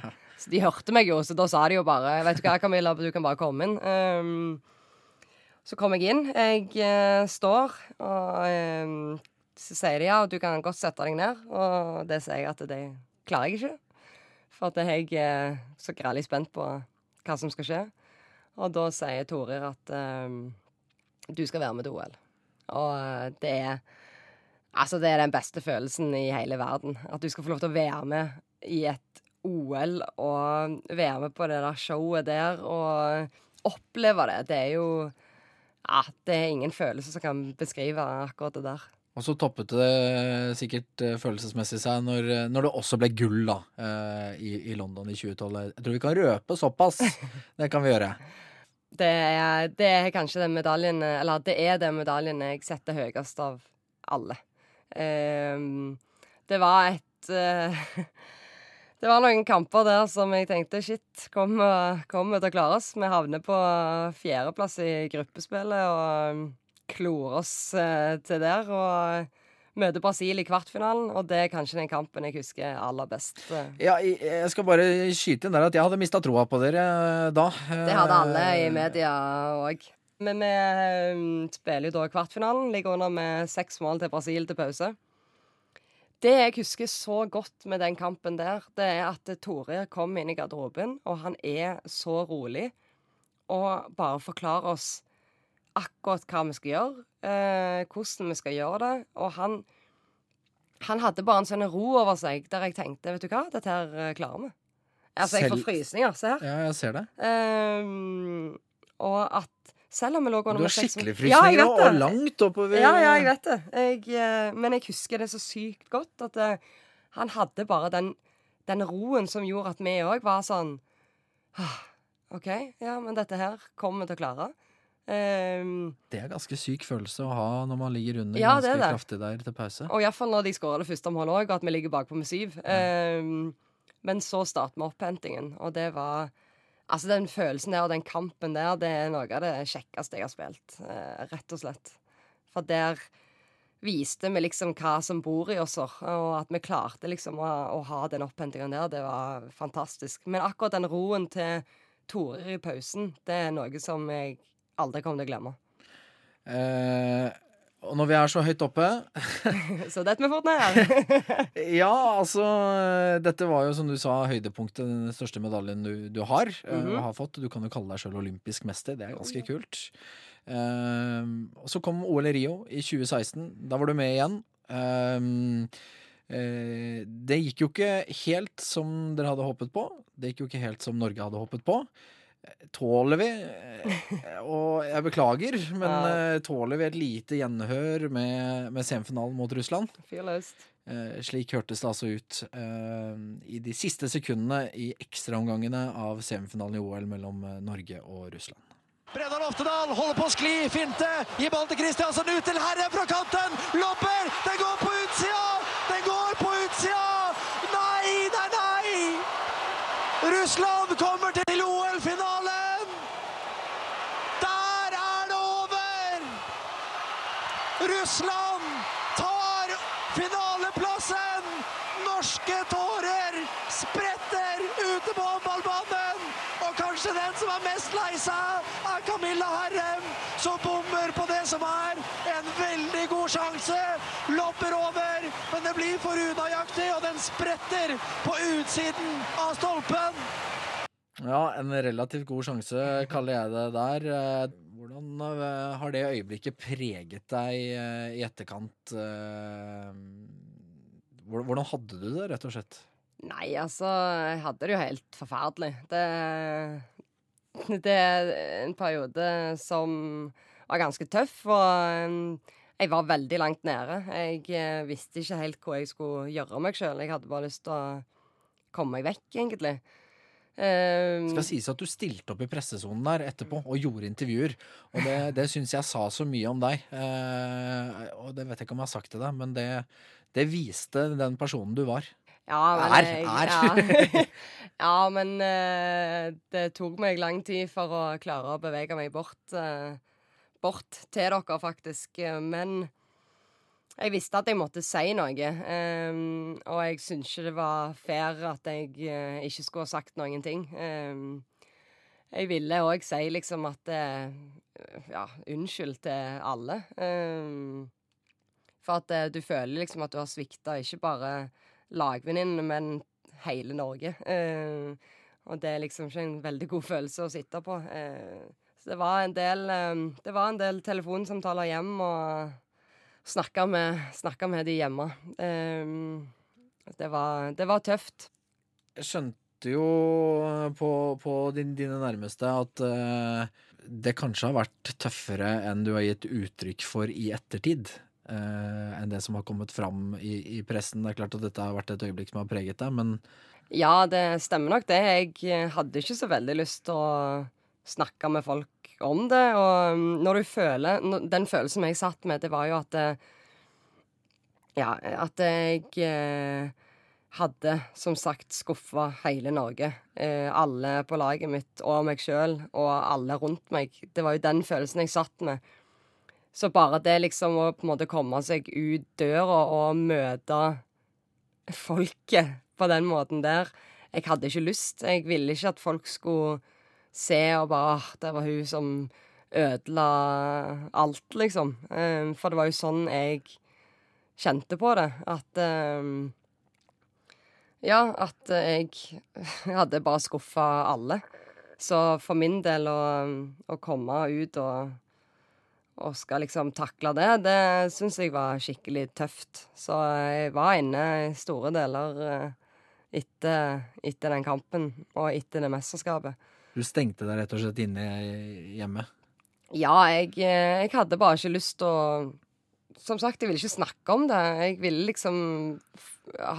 [SPEAKER 3] *laughs* Så de hørte meg jo, så da sa de jo bare Vet du hva, Camilla, du kan bare komme inn. Um, så kom jeg inn. Jeg uh, står, og um, så sier de ja, du kan godt sette deg ned. Og det sier jeg at det klarer jeg ikke. For at jeg er så grælig spent på hva som skal skje. Og da sier Torir at um, du skal være med til OL. Og eh, det er Altså, det er den beste følelsen i hele verden. At du skal få lov til å være med i et OL og være med på det der showet der og oppleve det. Det er jo Ja, det er ingen følelse som kan beskrive akkurat det der.
[SPEAKER 1] Og så toppet det sikkert eh, følelsesmessig seg når, eh, når det også ble gull da, eh, i, i London i 2012. Jeg tror vi kan røpe såpass. *laughs* Det kan vi gjøre.
[SPEAKER 3] Det er, det er kanskje den medaljen Eller det er den medaljen jeg setter høyest av alle. Um, det var et uh, *laughs* Det var noen kamper der som jeg tenkte shit, kommer kom vi til å klare oss? Vi havner på fjerdeplass i gruppespillet og klorer oss uh, til der. Og møter Brasil i kvartfinalen, og det er kanskje den kampen jeg husker aller best.
[SPEAKER 1] Ja, jeg skal bare skyte inn der at jeg hadde mista troa på dere eh, da.
[SPEAKER 3] Det hadde alle i media òg. Men vi spiller jo da kvartfinalen. Ligger under med seks mål til Brasil til pause. Det jeg husker så godt med den kampen der, det er at Tore kom inn i garderoben, og han er så rolig og bare forklarer oss akkurat hva vi skal gjøre, eh, hvordan vi skal gjøre det. Og han, han hadde bare en sånn ro over seg der jeg tenkte vet du hva, dette her eh, klarer vi. Altså, jeg får frysninger. Se her.
[SPEAKER 1] Ja, jeg ser det.
[SPEAKER 3] Um, og at selv om vi lå under
[SPEAKER 1] Du har skikkelig frysninger ja, og langt oppover.
[SPEAKER 3] Ja, ja, jeg vet det. Jeg, eh, men jeg husker det så sykt godt at uh, han hadde bare den, den, roen som gjorde at vi òg var sånn OK, ja, men dette her kommer vi til å klare. Um,
[SPEAKER 1] det er ganske syk følelse å ha når man ligger under ja, ganske det kraftig der til pause.
[SPEAKER 3] Og iallfall når de skårer det første målet òg, at vi ligger bakpå med syv. Ja. Um, men så starter vi opphentingen, og det var Altså, den følelsen der og den kampen der, det er noe av det kjekkeste jeg har spilt. uh, rett og slett. For der viste vi liksom hva som bor i oss, og at vi klarte liksom å, å ha den opphentingen der. Det var fantastisk. Men akkurat den roen til Tore i pausen, det er noe som jeg aldri kommer til å glemme.
[SPEAKER 1] Eh, og når vi er så høyt oppe *laughs*
[SPEAKER 3] Så detter vi fort ned. *laughs*
[SPEAKER 1] ja, altså Dette var jo, som du sa, høydepunktet. Den største medaljen du, du har, mm -hmm. har fått. Du kan jo kalle deg sjøl olympisk mester. Det er ganske kult. Uh, og så kom OL i Rio i 2016. Da var du med igjen. Uh, uh, det gikk jo ikke helt som dere hadde håpet på. Det gikk jo ikke helt som Norge hadde håpet på. Tåler vi, og jeg beklager, men ja. Eh, tåler vi et lite gjenhør med, med semifinalen mot Russland? Eh, slik hørtes det altså ut eh, i de siste sekundene i ekstraomgangene av semifinalen i OL mellom eh, Norge og Russland.
[SPEAKER 5] Bredar Oftedal holder på å skli, finte, gir ballen til Kristiansen, ut til Herre fra kanten! Lopper! Den går på utsida! Den går på utsida! Nei, nei, nei! Russland kommer til Russland tar finaleplassen! Norske tårer spretter ute på håndballbanen! Og kanskje den som er mest lei seg, er Camilla Herrem, som bommer på det som er en veldig god sjanse. Lopper over, men det blir for unøyaktig, og den spretter på utsiden av stolpen.
[SPEAKER 1] Ja, en relativt god sjanse, kaller jeg det der. Hvordan eh, har det øyeblikket preget deg eh, i etterkant? Eh, hvordan hadde du det, rett og slett?
[SPEAKER 3] Nei, altså Jeg hadde det jo helt forferdelig. Det, det er en periode som var ganske tøff, og jeg var veldig langt nede. Jeg visste ikke helt hvor jeg skulle gjøre meg sjøl. Jeg hadde bare lyst til å komme meg vekk, egentlig.
[SPEAKER 1] Um, skal sies at du stilte opp i pressesonen der etterpå og gjorde intervjuer. Og det, det syns jeg sa så mye om deg. Uh, og det vet jeg ikke om jeg har sagt til deg, men det, det viste den personen du var.
[SPEAKER 3] Ja, men, er, er. Ja. *laughs* ja, men uh, det tok meg lang tid for å klare å bevege meg bort, bort til dere, faktisk. Men jeg visste at jeg måtte si noe, um, og jeg syntes ikke det var fair at jeg uh, ikke skulle ha sagt noen ting. Um, jeg ville òg si liksom at uh, Ja, unnskyld til alle. Um, for at uh, du føler liksom at du har svikta ikke bare lagvenninnene, men hele Norge. og det er liksom ikke en veldig god følelse å sitte på. så det var en del, det var en del telefonsamtaler hjem og snakka med, med, de hjemme. Um, det, var, det, var, tøft.
[SPEAKER 1] Jeg skjønte jo på, på din, dine nærmeste at uh, det kanskje har vært tøffere enn du har gitt uttrykk for i ettertid. Uh, enn det som har kommet fram i, i pressen. Det er klart at dette har vært et øyeblikk som har preget deg, men
[SPEAKER 3] Ja, det stemmer nok det. Jeg eh, hadde ikke så veldig lyst til å snakke med folk om det. Og mm, når du føler Den følelsen jeg satt med, det var jo at eh, Ja, at jeg eh, hadde som sagt skuffa hele Norge. Eh, alle på laget mitt og meg sjøl og alle rundt meg. Det var jo den følelsen jeg satt med. Så bare det liksom å på en måte komme seg ut døra og møte folket på den måten der Jeg hadde ikke lyst. Jeg ville ikke at folk skulle se og bare «Åh, Det var hun som ødela alt, liksom. Um, For det var jo sånn jeg kjente på det. At um, Ja, at jeg *laughs* hadde bare skuffa alle. Så for min del å, å komme ut og og skal liksom takle det, det syns jeg var skikkelig tøft. Så jeg var inne i store deler eh, etter, etter den kampen og etter det mesterskapet.
[SPEAKER 1] Du stengte deg rett og slett inne hjemme.
[SPEAKER 3] Ja, jeg, eh, jeg hadde bare ikke lyst til å Som sagt, jeg ville ikke snakke om det. Jeg ville liksom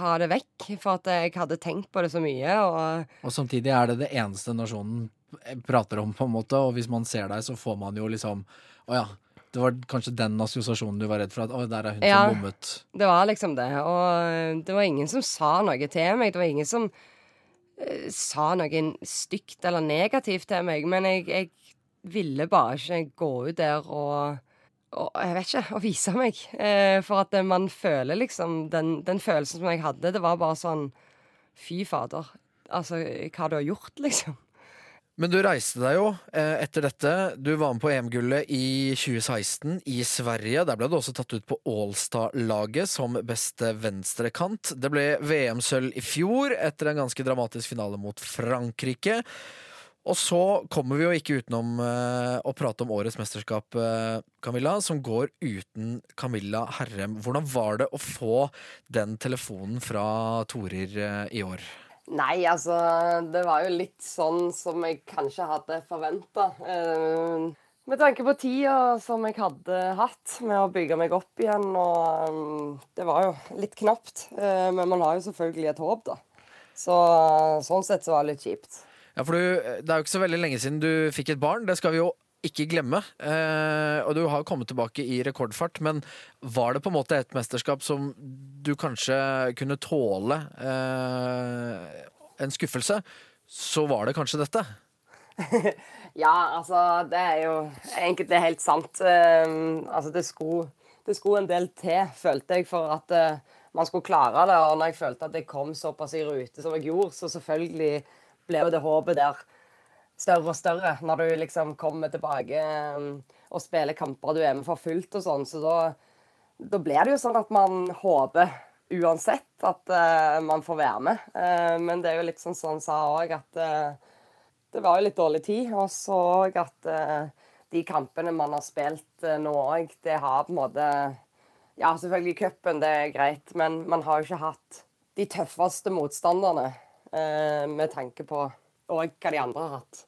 [SPEAKER 3] ha det vekk, for at jeg hadde tenkt på det så mye. Og
[SPEAKER 1] Og samtidig er det det eneste nasjonen prater om, på en måte, og hvis man ser deg, så får man jo liksom Å ja. Det var kanskje den assosiasjonen du var redd for? At å, der er hun
[SPEAKER 3] Ja.
[SPEAKER 1] som bommet.
[SPEAKER 3] Det var liksom det. Og det var ingen som sa noe til meg. Det var ingen som sa noe stygt eller negativt til meg. Men jeg, jeg ville bare ikke gå ut der og, og Jeg vet ikke. Og vise meg. Eh, for at man føler liksom den, den følelsen som jeg hadde, det var bare sånn Fy fader. Altså, hva du har gjort, liksom.
[SPEAKER 1] Men du reiste deg jo eh, etter dette. Du var med på EM-gullet i 2016 i Sverige. Der ble du også tatt ut på Ålstad-laget som beste venstrekant. Det ble VM-sølv i fjor etter en ganske dramatisk finale mot Frankrike. Og så kommer vi jo ikke utenom eh, å prate om årets mesterskap, eh, Camilla, som går uten Camilla Herrem. Hvordan var det å få den telefonen fra Torir eh, i år?
[SPEAKER 3] Nei, altså Det var jo litt sånn som jeg kanskje hadde forventa. Eh, med tanke på tida som jeg hadde hatt med å bygge meg opp igjen. Og mm, det var jo litt knapt. Eh, men man har jo selvfølgelig et håp, da. Så sånn sett så var det litt kjipt.
[SPEAKER 1] Ja, for du, Det er jo ikke så veldig lenge siden du fikk et barn. Det skal vi jo ikke glemme. Eh, og du har kommet tilbake i rekordfart, men var det på en måte et mesterskap som du kanskje kunne tåle eh, en skuffelse, så var det kanskje dette? *laughs*
[SPEAKER 3] Ja, altså, det er jo egentlig helt sant. Eh, altså, det skulle, det skulle en del til, følte jeg, for at eh, man skulle klare det. Og når jeg følte at jeg kom såpass i rute som jeg gjorde, så selvfølgelig ble jo det håpet der større og større når du liksom kommer tilbake eh, og spiller kamper du er med for fullt og sånn. Så da, da blir det jo sånn at man håper uansett at uh, man får være med. Uh, men det er jo litt sånn som han sa òg, at uh, det var jo litt dårlig tid. Og så at de kampene man har spilt nå òg, det har på en måte Ja, selvfølgelig cupen, det er greit, men man har jo ikke hatt de tøffeste motstanderne med tanke på òg hva de andre har hatt.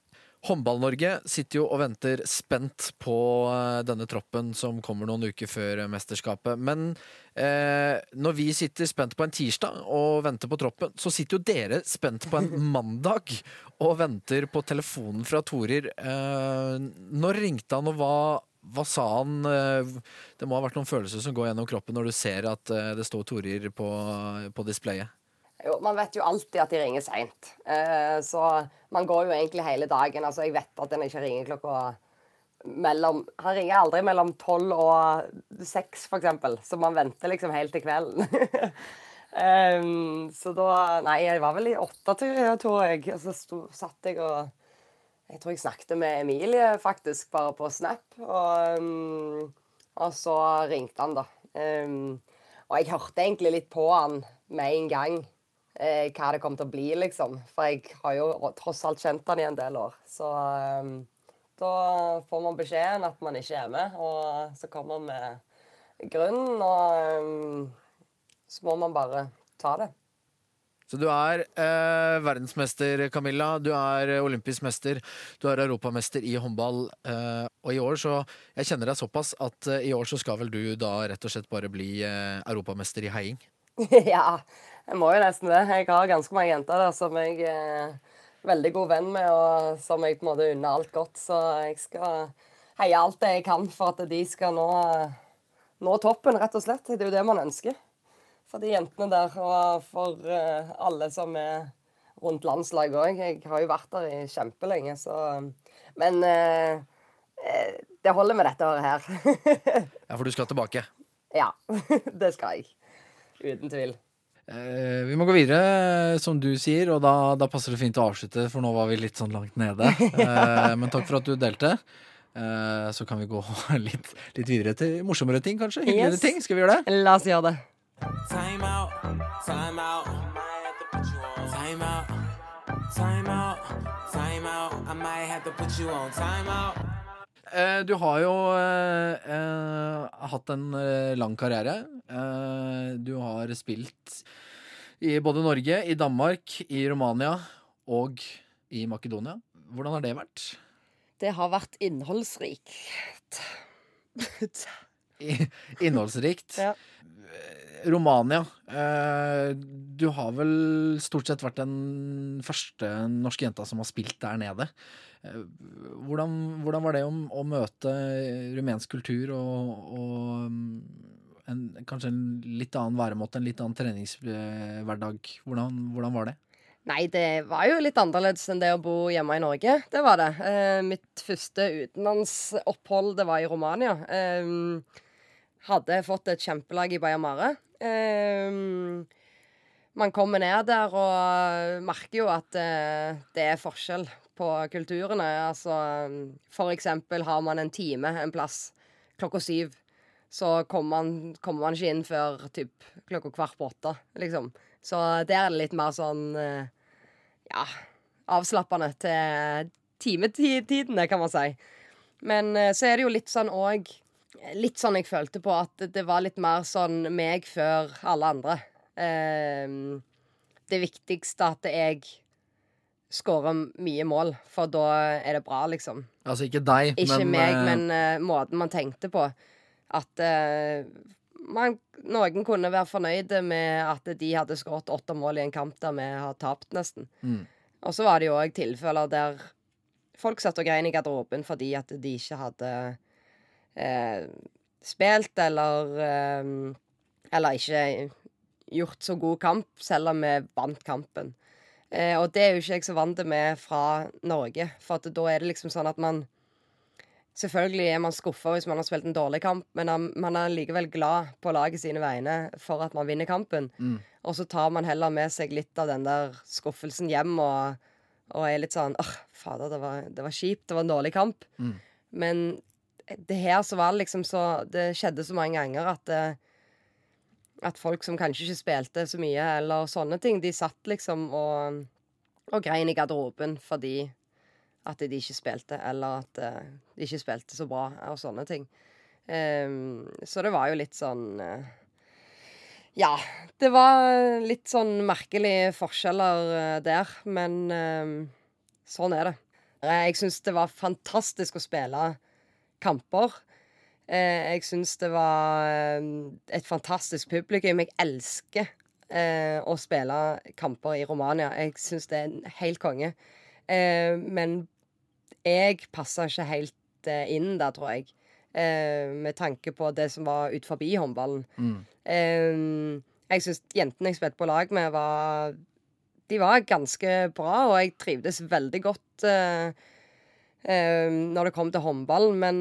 [SPEAKER 1] Håndball-Norge sitter jo og venter spent på eh, denne troppen som kommer noen uker før mesterskapet. Men eh, når vi sitter spent på en tirsdag og venter på troppen, så sitter jo dere spent på en *laughs* mandag og venter på telefonen fra Torir. Eh, når ringte han, og hva, hva sa han? Eh, Det må ha vært noen følelser som går gjennom kroppen når du ser at eh, det står Torir på, på displayet.
[SPEAKER 3] Jo, Man vet jo alltid at de ringer seint. Eh, så man går jo egentlig hele dagen. Altså, Jeg vet at en ikke ringer klokka mellom Han ringer aldri mellom tolv og seks, eksempel. Så man venter liksom helt til kvelden. *laughs* um, så da Nei, jeg var vel i åtte, tror jeg. Og så sto, satt jeg og Jeg tror jeg snakket med Emilie, faktisk, bare på Snap. Og, um, og så ringte han, da. Um, og jeg hørte egentlig litt på han med en gang eh, hva det kommer til å bli, liksom. For jeg har jo tross alt kjent han i en del år. Så um, da får man beskjeden at man ikke er med, og så kommer man med grunnen, og um, så må man bare ta det.
[SPEAKER 1] Så du er eh, verdensmester, Camilla. Du er olympisk mester. Du er europamester i håndball. Eh, og i år så Jeg kjenner deg såpass at eh, i år så skal vel du da rett og slett bare bli eh, europamester i heiing? *laughs*
[SPEAKER 3] ja, jeg må jo nesten det. Jeg har ganske mange jenter der som jeg er veldig god venn med, og som jeg på en måte unner alt godt. Så jeg skal heie alt det jeg kan for at de skal nå, nå toppen, rett og slett. Det er jo det man ønsker. For de jentene der, og for eh, alle som er rundt landslaget òg. Jeg har jo vært der i kjempelenge, så Men eh, eh, det holder med dette året her. *laughs*
[SPEAKER 1] Ja, for du skal tilbake.
[SPEAKER 3] ja, *laughs* det skal jeg. Uten tvil.
[SPEAKER 1] Eh, vi må gå videre, som du sier, og da, da passer det fint å avslutte, for nå var vi litt sånn langt nede. Uh, men takk for at du delte. Uh, så kan vi gå *laughs* litt, litt videre til morsommere ting, kanskje? Hyggeligere
[SPEAKER 3] Yes.
[SPEAKER 1] ting. Skal vi gjøre det?
[SPEAKER 3] La oss gjøre det.
[SPEAKER 2] Time out, time out. Time out, time out, time out. I might have to put you on time out.
[SPEAKER 1] Eh, du har jo eh, eh, hatt en eh, lang karriere. Eh, du har spilt i både Norge, i Danmark, i Romania og i Makedonia. Hvordan har det vært?
[SPEAKER 3] Det har vært innholdsrikt. *laughs*
[SPEAKER 1] Innholdsrikt.
[SPEAKER 3] Ja.
[SPEAKER 1] Romania. Eh, du har vel stort sett vært den første norske jenta som har spilt der nede. Eh, hvordan, hvordan var det å, å møte rumensk kultur og, og en, kanskje en litt annen væremåte, en litt annen treningshverdag? Hvordan, hvordan var det?
[SPEAKER 3] Nei, det var jo litt annerledes enn det å bo hjemme i Norge. Det var det. Eh, mitt første utenlandsopphold, det var i Romania. Eh, hadde fått et kjempelag i Bayamare. Mare. Eh, man kommer ned der og merker jo at eh, det er forskjell på kulturene. Altså, for eksempel har man en time en plass klokka syv. Så kommer man, kommer man ikke inn før typ klokka kvart på åtte, liksom. Så der er det litt mer sånn eh, ja, avslappende til timetidene, kan man si. Men eh, så er det jo litt sånn òg Litt sånn jeg følte på at det var litt mer sånn meg før alle andre. Eh, det viktigste at jeg skårer mye mål, for da er det bra, liksom.
[SPEAKER 1] Altså ikke deg,
[SPEAKER 3] Ikke
[SPEAKER 1] men,
[SPEAKER 3] meg,
[SPEAKER 1] eh,
[SPEAKER 3] men eh, måten man tenkte på. At eh, man, noen kunne være fornøyde med at de hadde skåret åtte mål i en kamp der vi har tapt, nesten.
[SPEAKER 1] Mm.
[SPEAKER 3] Og så var det jo òg tilfeller der folk satt og grein i garderoben fordi at de ikke hadde eh, spilt eller eh, Eller ikke gjort så god kamp, selv om vi vant kampen. Eh, og det er jo ikke jeg så vant med fra Norge, for at da er det liksom sånn at man Selvfølgelig er man skuffa hvis man har spilt en dårlig kamp, men man- er likevel glad på laget sine vegne for at man vinner kampen.
[SPEAKER 1] Mm.
[SPEAKER 3] Og så tar man heller med seg litt av den der skuffelsen hjem og, og er litt sånn åh, fader, det var, det var kjipt, det var en dårlig kamp.
[SPEAKER 1] Mm.
[SPEAKER 3] Men det her så var det liksom så Det skjedde så mange ganger at eh, At folk som kanskje ikke spilte så mye, eller sånne ting, de satt liksom og, og grein i garderoben fordi at de ikke spilte, eller at eh, de ikke spilte så bra, og sånne ting. Um, så det var jo litt sånn uh, Ja, det var litt sånn merkelige forskjeller uh, der, men uh, sånn er det. Jeg syns det var fantastisk å spille kamper. Eh, jeg syns det var eh, et fantastisk publikum. Jeg elsker eh, å spille kamper i Romania. Jeg syns det er en helt konge. Eh, men jeg passa ikke helt inn der, tror jeg. Eh, med tanke på det som var ut forbi håndballen.
[SPEAKER 1] Mm.
[SPEAKER 3] Jeg syns jentene jeg spilte på lag med, var De var ganske bra, og jeg trivdes veldig godt når det kom til håndball, men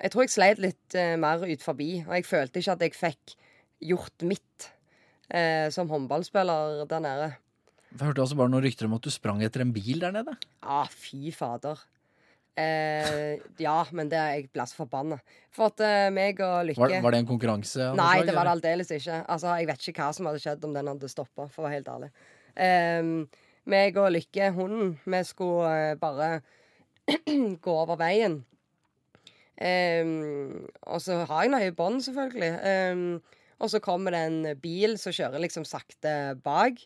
[SPEAKER 3] jeg tror jeg sleit litt eh, mer ut forbi, og jeg følte ikke at jeg fikk gjort mitt eh, som håndballspiller der nede.
[SPEAKER 1] Jeg hørte også bare noen rykter om at du sprang etter en bil der nede.
[SPEAKER 3] Ja, fy fader. Eh, ja, men det er jeg ble så forbanna. For at eh, meg og Lykke
[SPEAKER 1] Var, var det en konkurranse?
[SPEAKER 3] Nei, det var det aldeles ikke. Altså, Jeg vet ikke hva som hadde skjedd om den hadde stoppa, for å være helt ærlig. Um, meg og Lykke, hunden, vi skulle eh, bare *clears throat* gå over veien. Um, og så har jeg noe i bånd, selvfølgelig. Um, Og så kommer det en bil som kjører liksom sakte bak.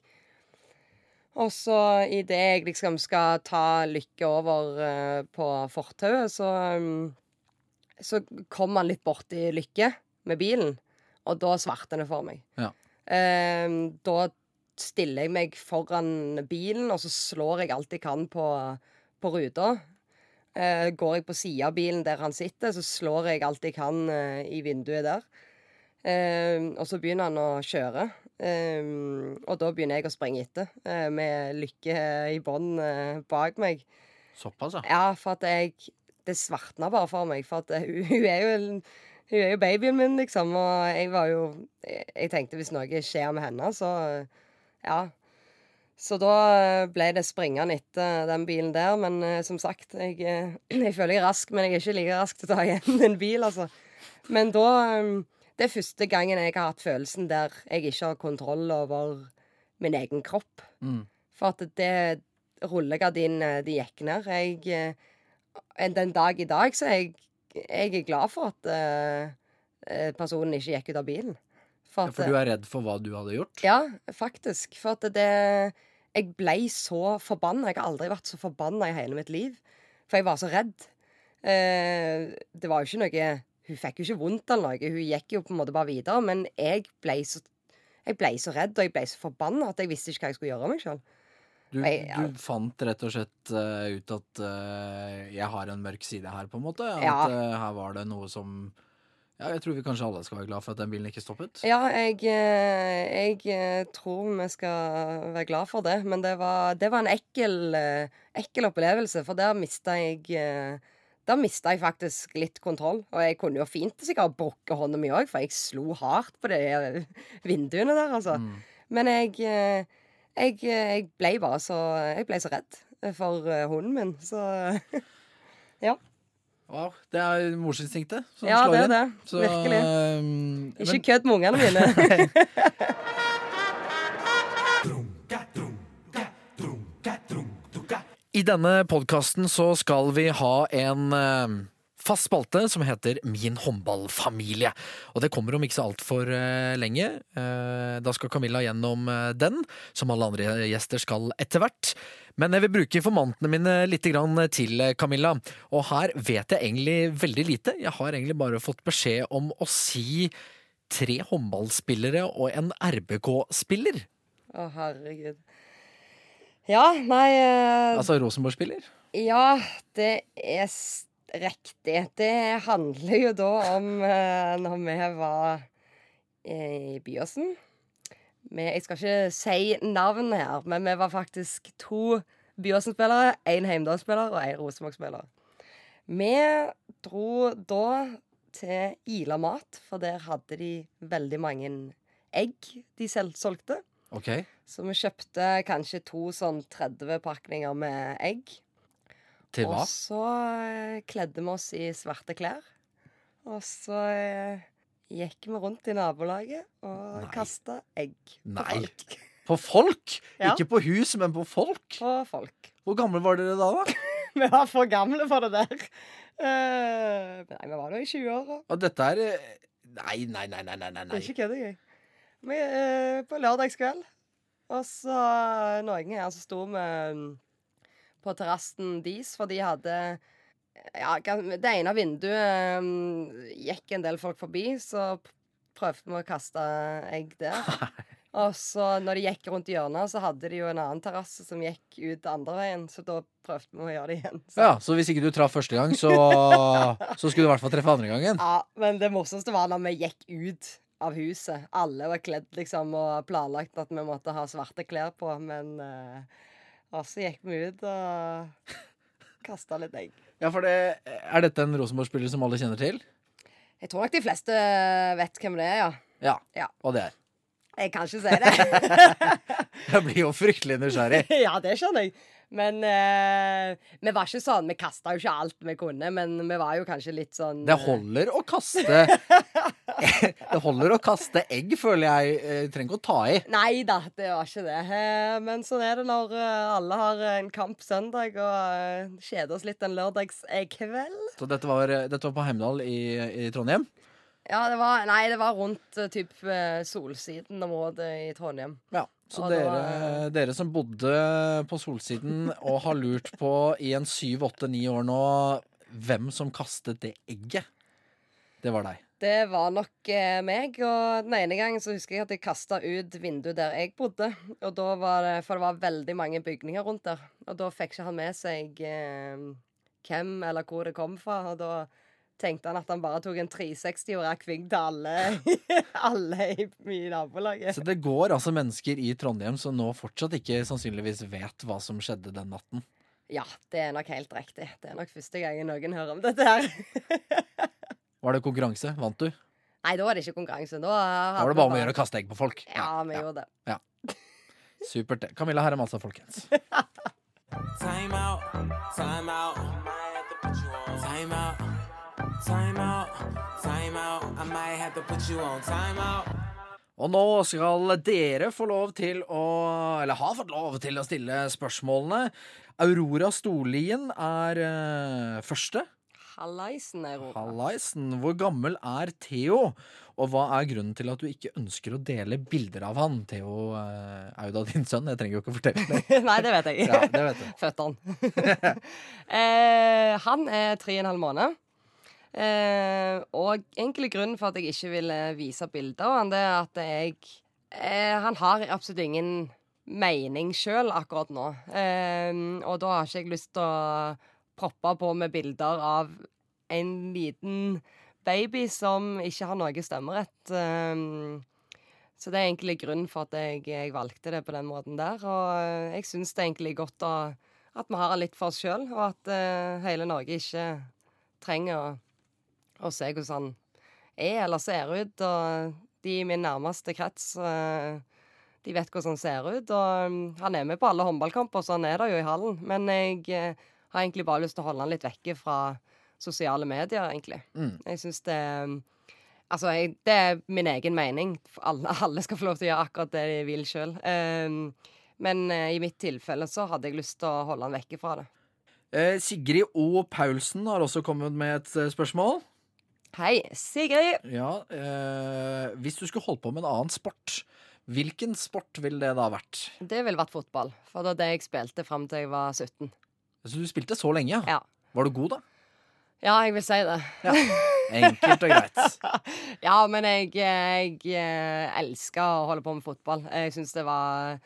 [SPEAKER 3] Og så idet jeg liksom skal ta Lykke over uh, på fortauet, så um, Så kommer han litt borti Lykke med bilen, og da svarter det for meg.
[SPEAKER 1] Ja.
[SPEAKER 3] Um, da stiller jeg meg foran bilen, og så slår jeg alt jeg kan på, på ruta. Eh, går jeg på sida av bilen der han sitter, så slår jeg alt jeg kan eh, i vinduet der. Eh, og så begynner han å kjøre. Eh, og da begynner jeg å springe etter, eh, med Lykke i bånn eh, bak meg.
[SPEAKER 1] Såpass, ja.
[SPEAKER 3] Ja, for at jeg Det svartna bare for meg. For at eh, *laughs* hun, hun er jo en- Hun er jo babyen min, liksom. Og jeg var jo Jeg, jeg tenkte hvis noe skjer med henne, så Ja. Så da eh, ble det springende etter den bilen der. Men eh, som sagt, jeg, eh, *clears throat* jeg føler jeg er rask, men jeg er ikke like rask til å ta igjen en bil, altså. Men da eh, Det er første gangen jeg har hatt følelsen der jeg ikke har kontroll over min egen kropp.
[SPEAKER 1] Mm.
[SPEAKER 3] For at det rullegardinene de gikk ned. Jeg, eh, den dag i dag så er jeg, jeg er glad for at eh, eh, personen ikke gikk ut av bilen. For
[SPEAKER 1] Ja, For du er redd for hva du hadde gjort?
[SPEAKER 3] ja, faktisk. For at det Jeg ble så forbanna. Jeg har aldri vært så forbanna i hele mitt liv. For jeg var så redd. Eh, det var jo ikke noe Hun fikk jo ikke vondt eller noe. Hun gikk jo på en måte bare videre. Men jeg ble så jeg ble så redd og jeg ble så forbanna at jeg visste ikke hva jeg skulle gjøre av meg sjøl.
[SPEAKER 1] Du, du fant rett og slett uh, ut at uh, jeg har en mørk side her, på en måte? At
[SPEAKER 3] Ja.
[SPEAKER 1] uh, her var det noe som Ja, jeg tror vi kanskje alle skal være glad for at den bilen ikke stoppet.
[SPEAKER 3] Ja, jeg, eh, jeg eh, tror vi skal være glad for det. Men det var, det var en ekkel, eh, ekkel opplevelse, for der mista jeg da mista jeg faktisk litt kontroll. Og jeg kunne jo fint sikkert brukket hånda mi òg, for jeg slo hardt på de vinduene der, altså.
[SPEAKER 1] Mm.
[SPEAKER 3] Men jeg, jeg, jeg ble bare så Jeg ble så redd for hunden min, så *laughs*
[SPEAKER 1] Wow, det er morsinstinktet som
[SPEAKER 3] Ja,
[SPEAKER 1] slår
[SPEAKER 3] det er
[SPEAKER 1] inn.
[SPEAKER 3] det.
[SPEAKER 1] Så,
[SPEAKER 3] Virkelig.
[SPEAKER 1] Um,
[SPEAKER 3] Ikke
[SPEAKER 1] men-
[SPEAKER 3] kødd med ungene mine. *laughs*
[SPEAKER 1] I denne podkasten så skal vi ha en eh, fast spalte som heter Min håndballfamilie. Og det kommer om ikke så altfor uh, lenge. Eh, da skal Camilla gjennom eh, den, som alle andre gjester skal etter hvert. Men jeg vil bruke informantene mine litt til eh, Camilla. Og her vet jeg egentlig veldig lite. Jeg har egentlig bare fått beskjed om å si tre håndballspillere og en RBK-spiller.
[SPEAKER 3] Å, herregud. Ja, nei uh...
[SPEAKER 1] Altså Rosenborg-spiller.
[SPEAKER 3] Ja, det er riktig. Det handler jo da om eh, når vi var eh, i Byåsen. Jeg skal ikke si navn her, men vi var faktisk to Byåsen-spillere. Én Heimdal-spiller og én Rosenborg-spiller. Vi dro da til Ila Mat, for der hadde de veldig mange egg de selv solgte.
[SPEAKER 1] Okay.
[SPEAKER 3] Så vi kjøpte kanskje to sånn 30 pakninger med egg.
[SPEAKER 1] Til hva?
[SPEAKER 3] Og så eh, kledde vi oss i svarte klær. Og så eh, gikk vi rundt i nabolaget og kasta egg på
[SPEAKER 1] Nei.
[SPEAKER 3] folk. *laughs*
[SPEAKER 1] På folk?
[SPEAKER 3] Ja.
[SPEAKER 1] Ikke på hus, men på folk?
[SPEAKER 3] På folk.
[SPEAKER 1] Hvor gamle var dere da? da? *laughs*
[SPEAKER 3] Vi var for gamle for det der. Uh, nei, vi var nå i 20-åra.
[SPEAKER 1] Og dette er Nei, nei, nei, nei, nei, nei.
[SPEAKER 3] Det er ikke kødd engang. Eh, på lørdagskveld. Og så noen her som sto med på terrassen deres, for de hadde ja, Det ene vinduet um, gikk en del folk forbi, så prøvde vi å kaste egg der. *laughs* Og så når de gikk rundt hjørnet, så hadde de jo en annen terrasse som gikk ut andre veien, så da prøvde vi å gjøre det igjen. Så.
[SPEAKER 1] Ja, Så hvis ikke du traff første gang, så, *laughs* så skulle du i hvert fall treffe andre gangen?
[SPEAKER 3] Ja, men det morsomste var når vi gikk ut av huset. Alle var kledd liksom og planlagt at vi måtte ha svarte klær på, men uh, Og så gikk vi ut og kasta litt egg.
[SPEAKER 1] Ja, for det, Er dette en Rosenborg-spiller som alle kjenner til?
[SPEAKER 3] Jeg tror nok de fleste vet hvem det er, ja.
[SPEAKER 1] Ja.
[SPEAKER 3] Ja.
[SPEAKER 1] Og det er?
[SPEAKER 3] Jeg kan ikke si det. *laughs*
[SPEAKER 1] Jeg blir jo fryktelig nysgjerrig. *laughs*
[SPEAKER 3] ja, det skjønner jeg. Men eh, vi var ikke sånn. Vi kasta jo ikke alt vi kunne, men vi var jo kanskje litt sånn
[SPEAKER 1] Det holder å kaste *laughs* *laughs* Det holder å kaste egg, føler jeg. Eh, Trenger ikke å ta i.
[SPEAKER 3] Nei da, det var ikke det. Eh, Men sånn er det når eh, alle har en kamp søndag og eh, kjeder oss litt en lørdagskveld.
[SPEAKER 1] Så dette var, dette var på Heimdal i, i Trondheim.
[SPEAKER 3] Ja, det var, nei, det var rundt typ Solsiden-området i Trondheim.
[SPEAKER 1] Ja. Så dere,
[SPEAKER 3] var-
[SPEAKER 1] dere som bodde på Solsiden og har lurt på i en syv, åtte, ni år nå hvem som kastet det egget, det var deg.
[SPEAKER 3] Det var nok eh, meg, og den ene gangen så husker jeg at jeg kasta ut vinduet der jeg bodde. Og da var det, For det var veldig mange bygninger rundt der. Og da fikk ikke han med seg eh, hvem eller hvor det kom fra. Og da tenkte han at han bare tok en 360 og rakk vink til alle, alle i, i nabolaget.
[SPEAKER 1] Så det går altså mennesker i Trondheim som nå fortsatt ikke sannsynligvis vet hva som skjedde den natten.
[SPEAKER 3] Ja, det er nok helt riktig. Det er nok første gangen noen hører om dette her. *laughs*
[SPEAKER 1] Var det konkurranse? Vant du?
[SPEAKER 3] Nei, da var det ikke konkurranse. Da,
[SPEAKER 1] Da var det bare om å gjøre å kaste egg på folk.
[SPEAKER 3] Ja, vi gjorde det.
[SPEAKER 1] Supert. det. Camilla Herrem altså, folkens. *laughs*
[SPEAKER 2] Time out, time out. Time out, time out, time out. I might have to put you on time out.
[SPEAKER 1] Og nå skal dere få lov til å Eller har fått lov til å stille spørsmålene. Aurora Storlien er uh, første.
[SPEAKER 3] Hallaisen Aurora.
[SPEAKER 1] Hallaisen, hvor gammel er Theo? Og hva er grunnen til at du ikke ønsker å dele bilder av han? Theo uh, er jo da din sønn, jeg trenger jo ikke å fortelle det. *laughs*
[SPEAKER 3] Nei, det vet jeg.
[SPEAKER 1] Ja, det vet du. *laughs*
[SPEAKER 3] Født han. uh, *laughs* han er tre og en halv måned. Eh, og egentlig grunnen for at jeg ikke ville vise bilder av han, det er at jeg eh, Han har absolutt ingen mening sjøl akkurat nå. Eh, og da har ikke jeg lyst til å proppe på med bilder av en liten baby som ikke har noe stemmerett. Eh, så det er egentlig grunnen for at jeg, jeg valgte det på den måten der. Og eh, jeg syns det er egentlig godt å, at vi har det litt for oss sjøl, og at eh, hele Norge ikke trenger å, å se hvordan han er eller ser ut. Og de i min nærmeste krets, eh, de vet hvordan han ser ut. Og mm, han er med på alle håndballkamper, så han er der jo i hallen. Men jeg eh, har egentlig bare lyst til å holde han litt vekke fra sosiale medier, egentlig.
[SPEAKER 1] Mm.
[SPEAKER 3] Jeg syns det Altså, jeg, det er min egen mening. Alle, alle skal få lov til å gjøre akkurat det de vil sjøl. men eh, i mitt tilfelle så hadde jeg lyst til å holde han vekke fra det.
[SPEAKER 1] Sigrid O. Paulsen har også kommet med et spørsmål.
[SPEAKER 3] Hei, Sigrid.
[SPEAKER 1] Ja, eh, Hvis du skulle holdt på med en annen sport, hvilken sport ville det da vært?
[SPEAKER 3] Det ville vært fotball. For det var det jeg spilte fram til jeg var 17.
[SPEAKER 1] Så du spilte så lenge, ja?
[SPEAKER 3] Ja.
[SPEAKER 1] Var du god, da?
[SPEAKER 3] Ja, jeg vil si det.
[SPEAKER 1] Enkelt og greit. *laughs*
[SPEAKER 3] Ja, men jeg, jeg, eh, elsker å holde på med fotball. Jeg syns det var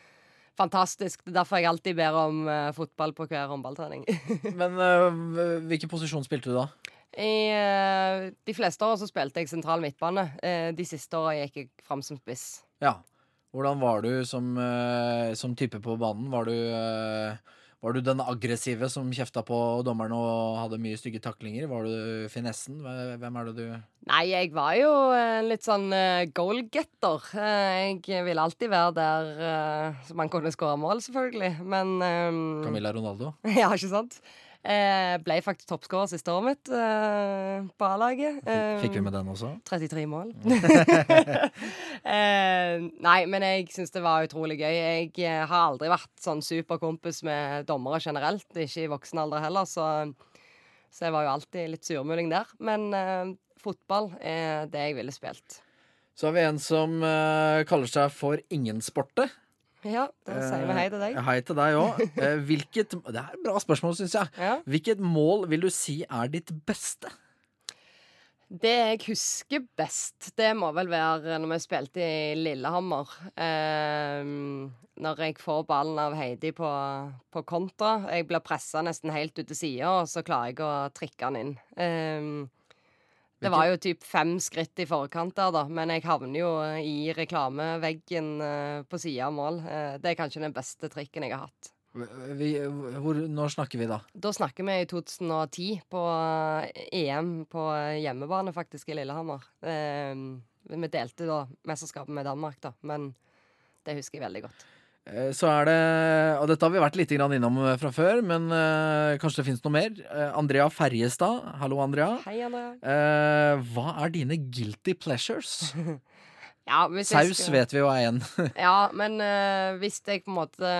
[SPEAKER 3] fantastisk. Det er derfor jeg alltid ber om eh, fotball på hver håndballtrening. *laughs*
[SPEAKER 1] Men uh, hvilken posisjon spilte du da?
[SPEAKER 3] I eh, de fleste år så spilte jeg sentral midtbane. Eh, de siste åra gikk jeg fram som spiss.
[SPEAKER 1] Ja. Hvordan var du som, eh, som type på banen? Var du, var du den aggressive som kjefta på dommerne og hadde mye stygge taklinger? Var du finessen? Hvem er det du
[SPEAKER 3] Nei, jeg var jo en litt sånn goalgetter. Jeg ville alltid være der så man kunne skåre mål, selvfølgelig. Men
[SPEAKER 1] Camilla Ronaldo? *laughs*
[SPEAKER 3] Ja, ikke sant? Eh, ble faktisk toppskårer siste året mitt eh, på A-laget. Eh,
[SPEAKER 1] Fikk vi med den også?
[SPEAKER 3] 33 mål. *laughs* eh, nei, men jeg syns det var utrolig gøy. Jeg eh, har aldri vært sånn superkompis med dommere generelt, ikke i voksen alder heller, så, så jeg var jo alltid litt surmuling der. Men eh, fotball er det jeg ville spilt.
[SPEAKER 1] Så har vi en som eh, kaller seg for Ingensporte.
[SPEAKER 3] Ja, da sier vi hei til deg.
[SPEAKER 1] Eh, Hei til deg òg. hvilket Det er et bra spørsmål, syns jeg.
[SPEAKER 3] Ja.
[SPEAKER 1] Hvilket mål vil du si er ditt beste?
[SPEAKER 3] Det jeg husker best, det må vel være når vi spilte i Lillehammer. Eh, når jeg får ballen av Heidi på, på kontra. Jeg blir pressa nesten helt ut til sida, og så klarer jeg å trikke den inn. Eh, det var jo typ fem skritt i forkant der, da, men jeg havner jo i reklameveggen eh, på sida av mål. Eh, det er kanskje den beste trikken jeg har hatt.
[SPEAKER 1] Vi, hvor, når snakker vi da?
[SPEAKER 3] Da snakker vi i 2010, på EM på hjemmebane, faktisk, i Lillehammer. Eh, vi delte da mesterskapet med Danmark, da, men det husker jeg veldig godt.
[SPEAKER 1] Eh, Så er det Og dette har vi vært litt innom eh, fra før, men eh, kanskje det finnes noe mer. Andrea Ferjestad. Hallo, Andrea.
[SPEAKER 3] Hei.
[SPEAKER 1] Eh, hva er dine guilty pleasures? *laughs*
[SPEAKER 3] Ja,
[SPEAKER 1] Saus
[SPEAKER 3] skal-
[SPEAKER 1] vet vi jo er en. *laughs*
[SPEAKER 3] Ja, men hvis jeg på en måte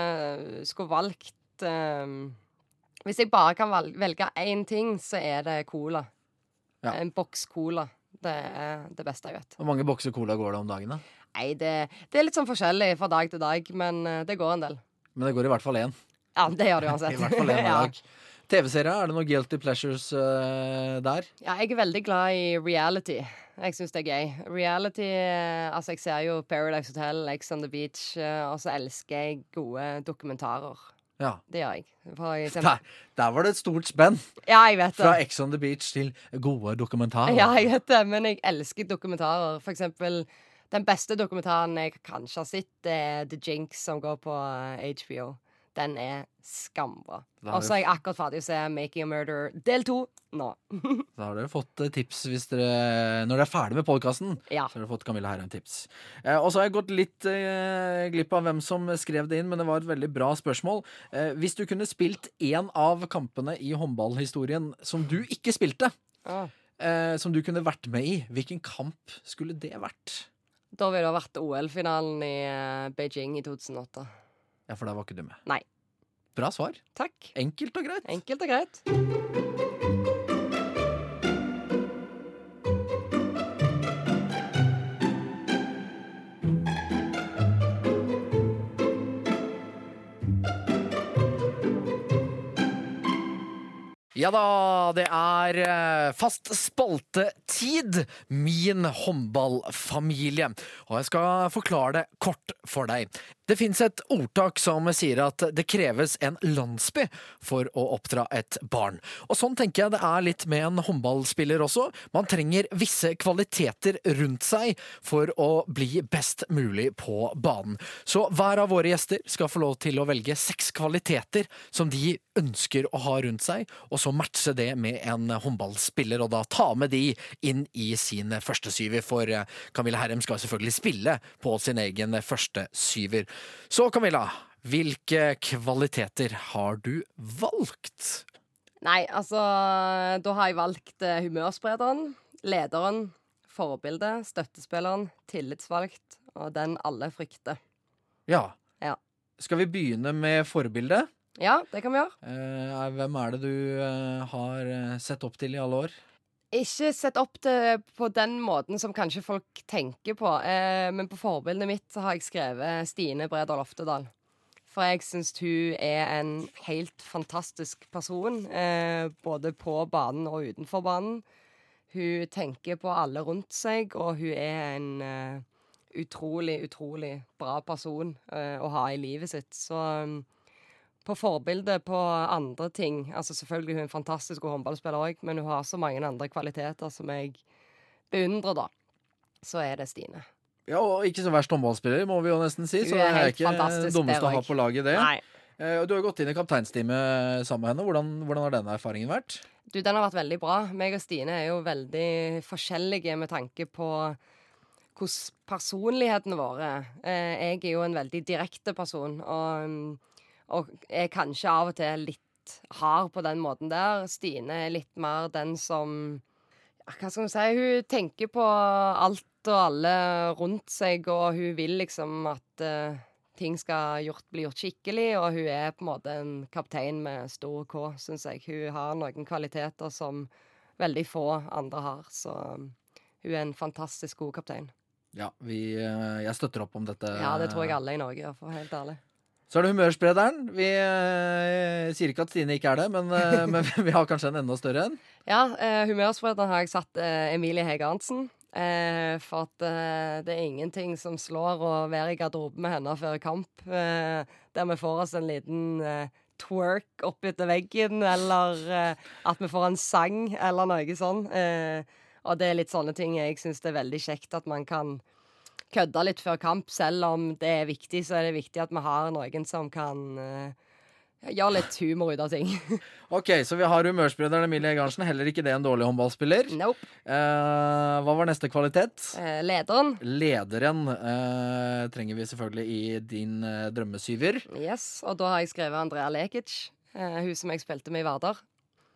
[SPEAKER 3] skulle valgt Hvis jeg bare kan velge én ting, så er det cola.
[SPEAKER 1] Ja.
[SPEAKER 3] En boks cola. Det er det beste jeg vet.
[SPEAKER 1] Hvor mange bokser cola går det om dagen, da?
[SPEAKER 3] Nei, det, det er litt sånn forskjellig fra dag til dag, men eh, det går en del.
[SPEAKER 1] Men det går i hvert fall én.
[SPEAKER 3] Ja, det gjør det uansett. *laughs*
[SPEAKER 1] I hvert fall én *laughs*
[SPEAKER 3] Ja.
[SPEAKER 1] dag. TV-serie, er det noen guilty pleasures uh, der?
[SPEAKER 3] Ja, jeg er veldig glad i reality. Jeg syns det er gøy. Reality eh, Altså, jeg ser jo Paradise Hotel, Ex on the Beach, og så elsker jeg gode dokumentarer.
[SPEAKER 1] Ja.
[SPEAKER 3] Det gjør jeg. *laughs* Eksempel.
[SPEAKER 1] Der, der var det et stort spenn.
[SPEAKER 3] Ja, jeg vet det. Fra.
[SPEAKER 1] Ex on the Beach til gode dokumentarer.
[SPEAKER 3] Ja, jeg vet det, men jeg elsker dokumentarer. For eksempel den beste dokumentaren jeg kanskje har sett, er The Jinx, som går på eh, HBO. Den er skambra. Og så er jeg akkurat ferdig å se Making a Murder del to nå. *laughs*
[SPEAKER 1] Da har dere fått eh, tips hvis dere, når dere er ferdig med podkasten.
[SPEAKER 3] Ja.
[SPEAKER 1] Så har dere fått Camilla Herheim tips. Eh, og så har jeg gått litt eh, glipp av hvem som skrev det inn, men det var et veldig bra spørsmål. Eh, hvis du kunne spilt én av kampene i håndballhistorien som du ikke spilte,
[SPEAKER 3] Ah.
[SPEAKER 1] eh, som du kunne vært med i, hvilken kamp skulle det vært?
[SPEAKER 3] Da ville det ha vært OL-finalen i eh, Beijing i 2008.
[SPEAKER 1] Ja, for da var ikke du med.
[SPEAKER 3] Nei.
[SPEAKER 1] Bra svar.
[SPEAKER 3] Takk.
[SPEAKER 1] Enkelt og greit.
[SPEAKER 3] Enkelt og greit.
[SPEAKER 1] Ja da, det er eh, fast spaltetid, min håndballfamilie. Og jeg skal forklare det kort for deg. Det fins et ordtak som sier at det kreves en landsby for å oppdra et barn. Og sånn tenker jeg det er litt med en håndballspiller også. Man trenger visse kvaliteter rundt seg for å bli best mulig på banen. Så hver av våre gjester skal få lov til å velge seks kvaliteter som de ønsker å ha rundt seg, og så matche det med en håndballspiller, og da ta med de inn i sin første syver. For eh, Camilla Herrem skal selvfølgelig spille på sin egen første syver. Så Camilla, hvilke kvaliteter har du valgt?
[SPEAKER 3] Nei, altså Da har jeg valgt eh, humørsprederen, lederen, forbildet, støttespilleren, tillitsvalgt og den alle frykter.
[SPEAKER 1] Ja.
[SPEAKER 3] Ja.
[SPEAKER 1] Skal vi begynne med forbildet?
[SPEAKER 3] Ja, det kan vi gjøre.
[SPEAKER 1] Eh, hvem er det du eh, har sett opp til i alle år?
[SPEAKER 3] Ikke sett opp det på den måten som kanskje folk tenker på, eh, men på forbildet mitt så har jeg skrevet Stine Bredal Oftedal. For jeg syns hun er en helt fantastisk person, eh, både på banen og utenfor banen. Hun tenker på alle rundt seg, og hun er en eh, utrolig, utrolig bra person eh, å ha i livet sitt. Så på forbilde på andre ting Altså Selvfølgelig hun er en fantastisk god håndballspiller òg, men hun har så mange andre kvaliteter som jeg beundrer, da. Så er det Stine.
[SPEAKER 1] Ja, og Ikke så verst håndballspiller, må vi jo nesten si. Så
[SPEAKER 3] Hun
[SPEAKER 1] det
[SPEAKER 3] er
[SPEAKER 1] ikke det dummeste å ha på laget, det.
[SPEAKER 3] Nei.
[SPEAKER 1] Eh, Du har gått inn i kapteinsteamet sammen med henne. Hvordan, hvordan har den erfaringen vært?
[SPEAKER 3] Du, den har vært veldig bra. Meg og Stine er jo veldig forskjellige med tanke på hvordan personlighetene våre eh, Jeg er jo en veldig direkte person, og, mm, og er kanskje av og til litt hard på den måten der. Stine er litt mer den som Hva skal vi si? Hun tenker på alt og alle rundt seg, og hun vil liksom at uh, ting skal gjort, bli gjort skikkelig, og hun er på en måte en kaptein med stor K, syns jeg. Hun har noen kvaliteter som veldig få andre har, så um, hun er en fantastisk god kaptein.
[SPEAKER 1] Ja, vi, eh, jeg støtter opp om dette.
[SPEAKER 3] Ja, det tror jeg alle i Norge gjør, for helt ærlig.
[SPEAKER 1] Så er det humørsprederen. Vi eh, sier ikke at Stine ikke er det, men, eh, men *laughs* vi har kanskje en enda større en.
[SPEAKER 3] Ja, eh, humørsprederen har jeg satt eh, Emilie Hege Arntzen. Eh, for at eh, det er ingenting som slår å være i garderoben med henne før kamp. Der vi får oss en liten twerk opp etter veggen, eller at vi får en sang, eller noe sånn. Og det er litt sånne ting jeg syns det er veldig kjekt at man kan kødde litt før kamp. Selv om det er viktig, så er det viktig at vi har noen som kan eh, gjøre litt humor ut av ting. *laughs*
[SPEAKER 1] Ok, Så vi har humørsprederen Emilie Egarnsen. Heller ikke det en dårlig håndballspiller.
[SPEAKER 3] nope.
[SPEAKER 1] Eh, hva var neste kvalitet?
[SPEAKER 3] Eh, lederen.
[SPEAKER 1] Lederen eh, trenger vi selvfølgelig i din eh, drømmesyver.
[SPEAKER 3] Yes, og da har jeg skrevet Andrea Lekic. Eh, hun som jeg spilte med i Vardar.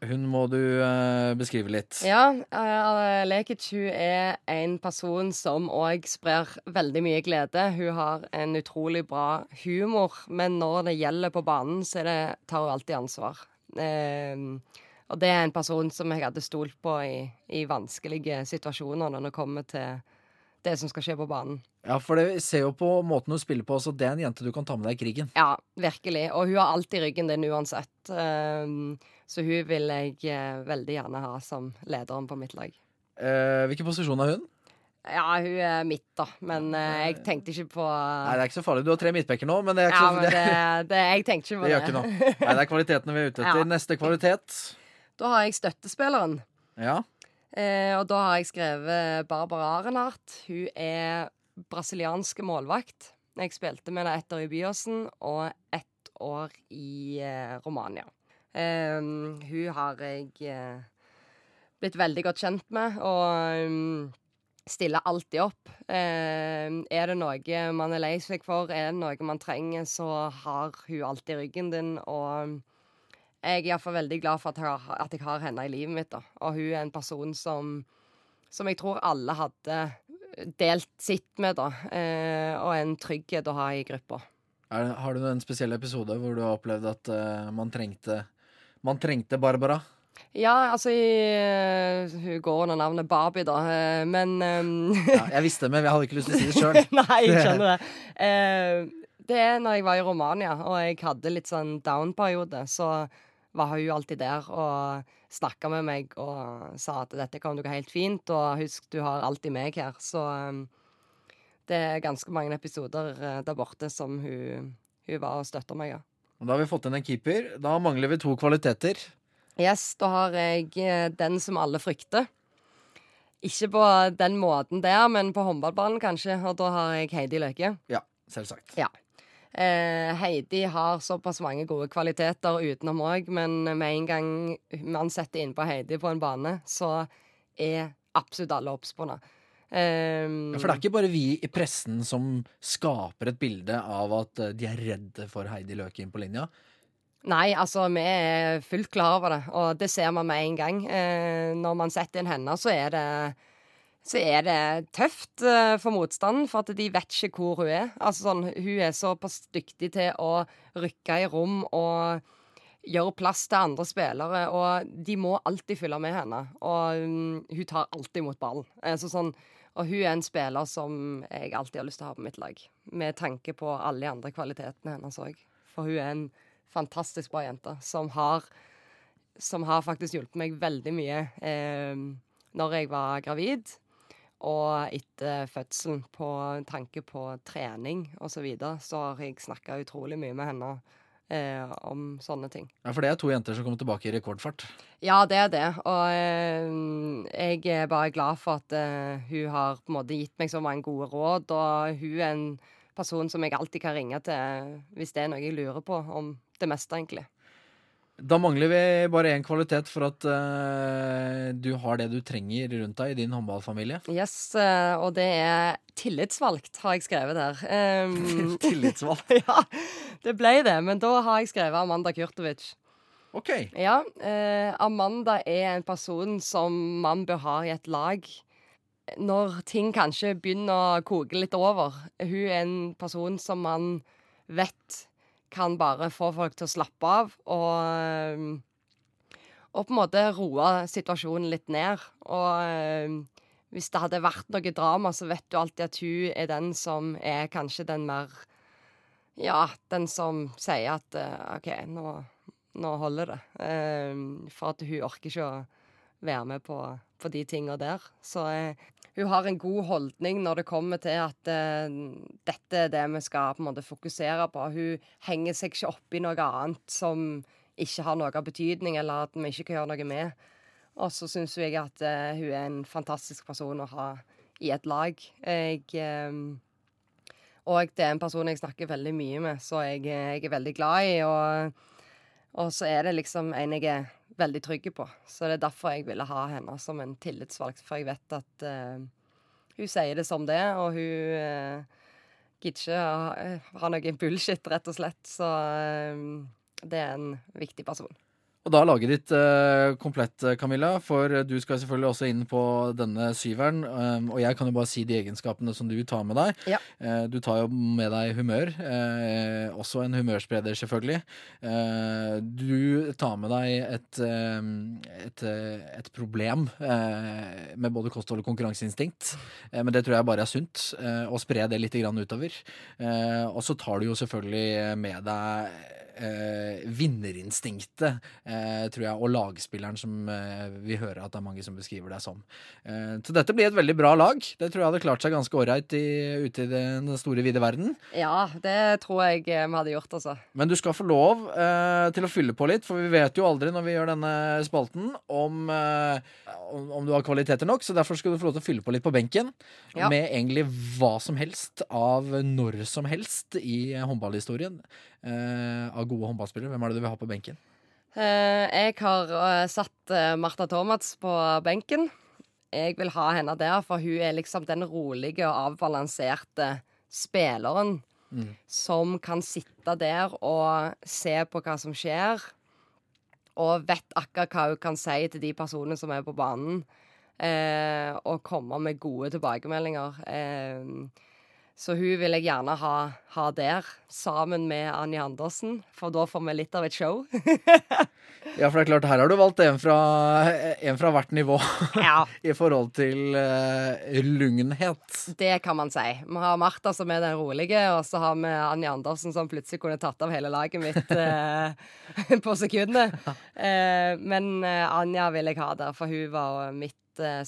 [SPEAKER 1] Hun må du eh, beskrive litt.
[SPEAKER 3] Ja, Uh, Lekichu er en person som òg sprer veldig mye glede. Hun har en utrolig bra humor, men når det gjelder på banen, så det, tar hun alltid ansvar. Uh, Og det er en person som jeg hadde stolt på i, i vanskelige situasjoner når det kommer til det som skal skje på banen.
[SPEAKER 1] Ja, for det ser jo på måten hun spiller på også. Det er en jente du kan ta med deg i krigen.
[SPEAKER 3] Ja, virkelig. Og hun har alltid ryggen din uansett. Um, så hun vil jeg eh, veldig gjerne ha som lederen på mitt lag.
[SPEAKER 1] Eh, hvilken posisjon har hun?
[SPEAKER 3] Ja, hun er midt, da. Men eh, jeg tenkte ikke på
[SPEAKER 1] Nei, det er ikke så farlig. Du har tre midtbekker nå, men det er ikke
[SPEAKER 3] Ja,
[SPEAKER 1] så
[SPEAKER 3] men det, det, jeg tenkte ikke på
[SPEAKER 1] Det
[SPEAKER 3] det.
[SPEAKER 1] gjør ikke noe. Nei, det er kvaliteten vi er ute *laughs* etter.
[SPEAKER 3] Ja.
[SPEAKER 1] Neste kvalitet.
[SPEAKER 3] Da har jeg støttespilleren.
[SPEAKER 1] Ja.
[SPEAKER 3] Eh, og da har jeg skrevet Barbara Arenart. Hun er brasiliansk målvakt. Jeg spilte med henne ett år i Byåsen og ett år i eh, Romania. Eh, hun har jeg eh, blitt veldig godt kjent med, og um, stiller alltid opp. Eh, er det noe man er lei seg for, er det noe man trenger, så har hun alltid ryggen din. og jeg er iallfall veldig glad for at jeg, har, at jeg har henne i livet mitt. da. Og hun er en person som, som jeg tror alle hadde delt sitt med, da. Eh, og en trygghet å ha i gruppa.
[SPEAKER 1] Er, har du en spesiell episode hvor du har opplevd at uh, man trengte Man trengte Barbara?
[SPEAKER 3] Ja, altså i, Hun går under navnet Barbie, da. uh, men um, *laughs*
[SPEAKER 1] Ja, jeg visste det, men jeg hadde ikke lyst til å si det *laughs* sjøl.
[SPEAKER 3] Nei, jeg skjønner det. Uh, *laughs* det er når jeg var i Romania, og jeg hadde litt sånn down-periode, så var hun alltid der og snakka med meg og sa at dette kan du gå helt fint, og husk, du har alltid meg her. Så eh, det er ganske mange episoder eh, der borte som hun, hun var og støtta meg, ja.
[SPEAKER 1] Da har vi fått inn en keeper. Da mangler vi to kvaliteter.
[SPEAKER 3] Yes, da har jeg eh, den som alle frykter. Ikke på den måten der, men på håndballbanen kanskje, og da har jeg Heidi Løke.
[SPEAKER 1] Ja, selvsagt.
[SPEAKER 3] Eh, Heidi har såpass mange gode kvaliteter utenom òg, men med en gang man setter innpå Heidi på en bane, så er absolutt alle obs på henne.
[SPEAKER 1] Um, For det er ikke bare vi i pressen som skaper et bilde av at eh, de er redde for Heidi Løke inn på linja.
[SPEAKER 3] Nei, altså, vi er fullt klar over det, og det ser man med en gang. Eh, når man setter inn henne, så er det så er det tøft eh, for motstanden, for at de vet ikke hvor hun er. Altså sånn, Hun er såpass dyktig til å rykke i rom og gjøre plass til andre spillere, og de må alltid følge med henne. Og mm, hun tar alltid mot ballen. Altså sånn, og hun er en spiller som jeg alltid har lyst til å ha på mitt lag, med tanke på alle de andre kvalitetene hennes òg. For hun er en fantastisk bra jente som har, som har faktisk hjulpet meg veldig mye eh, når jeg var gravid. Og etter fødselen, på tanke på trening osv., så, videre, så har jeg snakka utrolig mye med henne eh, om sånne ting.
[SPEAKER 1] Ja, For det er to jenter som kommer tilbake i rekordfart.
[SPEAKER 3] Ja, det er det. Og eh, jeg er bare glad for at eh, hun har på en måte gitt meg så mange gode råd. Og hun er en person som jeg alltid kan ringe til hvis det er noe jeg lurer på om det meste, egentlig.
[SPEAKER 1] Da mangler vi bare én kvalitet for at uh, du har det du trenger rundt deg i din håndballfamilie.
[SPEAKER 3] Yes, uh, og det er tillitsvalgt, har jeg skrevet der. Um,
[SPEAKER 1] Tillitsvalgt. *laughs* *laughs*
[SPEAKER 3] ja, det ble det. Men da har jeg skrevet Amanda Kurtovic.
[SPEAKER 1] OK.
[SPEAKER 3] Ja, uh, Amanda er en person som man bør ha i et lag når ting kanskje begynner å koke litt over. Hun er en person som man vet kan bare få folk til å slappe av og Og på en måte roe situasjonen litt ned. Og eh, hvis det hadde vært noe drama, så vet du alltid at hun er den som er kanskje den mer Ja, den som sier at eh, OK, nå nå holder det. Eh, for at hun orker ikke å være med på, på de tinga der. Så eh, hun har en god holdning når det kommer til at eh, dette er det vi skal på en måte fokusere på. Hun henger seg ikke opp i noe annet som ikke har noe betydning, eller at vi ikke kan gjøre noe med. Og så syns jeg at eh, hun er en fantastisk person å ha i et lag. Jeg eh, og det er en person jeg snakker veldig mye med, så jeg, jeg er veldig glad i. Og, og så er det liksom en jeg er veldig trygg på. Så det er derfor jeg ville ha henne som en tillitsvalgt, for jeg vet at uh, hun sier det som det, og hun uh, gidder ikke å ha noe bullshit, rett og slett. Så uh, det er en viktig person.
[SPEAKER 1] Og da er laget ditt eh, komplett, eh, Camilla, for du skal selvfølgelig også inn på denne syveren. Um, og jeg kan jo bare si de egenskapene som du tar med deg.
[SPEAKER 3] Ja.
[SPEAKER 1] Eh, du tar jo med deg humør. Eh, også en humørspreder, selvfølgelig. Eh, du tar med deg et, eh, et, eh, et problem eh, med både kosthold og konkurranseinstinkt. Eh, men det tror jeg bare er sunt. eh, å spre det litt grann utover. Eh, og så tar du jo selvfølgelig med deg eh, vinnerinstinktet, eh, tror jeg, og lagspilleren som eh, vi hører at det er mange som beskriver deg som. Eh, så dette blir et veldig bra lag. Det tror jeg hadde klart seg ganske ålreit ute i den store, vide verden.
[SPEAKER 3] Ja, det tror jeg eh, vi hadde gjort, altså.
[SPEAKER 1] Men du skal få lov eh, til å fylle på litt, for vi vet jo aldri når vi gjør denne spalten om, om, om du har kvaliteter nok, så derfor skal du få lov til å fylle på litt på benken.
[SPEAKER 3] Ja.
[SPEAKER 1] Med egentlig hva som helst av når som helst i håndballhistorien. Eh, av gode håndballspillere. Hvem er det du vil ha på benken?
[SPEAKER 3] Eh, jeg har eh, satt Martha Thomas på benken. Jeg vil ha henne der, for hun er liksom den rolige og avbalanserte spilleren
[SPEAKER 1] Mm.
[SPEAKER 3] som kan sitte der og se på hva som skjer, og vet akkurat hva hun kan si til de personene som er på banen, eh, og komme med gode tilbakemeldinger. Eh, så hun vil jeg gjerne ha, ha der, sammen med Anja Andersen, for da får vi litt av et show. *laughs*
[SPEAKER 1] Ja, for det er klart, her har du valgt en fra, en fra hvert nivå *laughs*
[SPEAKER 3] ja.
[SPEAKER 1] i forhold til uh, lugnhet.
[SPEAKER 3] Det kan man si. Vi har Martha som er den rolige, og så har vi Anja Andersen som plutselig kunne tatt av hele laget mitt uh, *laughs* på sekundene. Uh, men Anja vil jeg ha der, for hun var mitt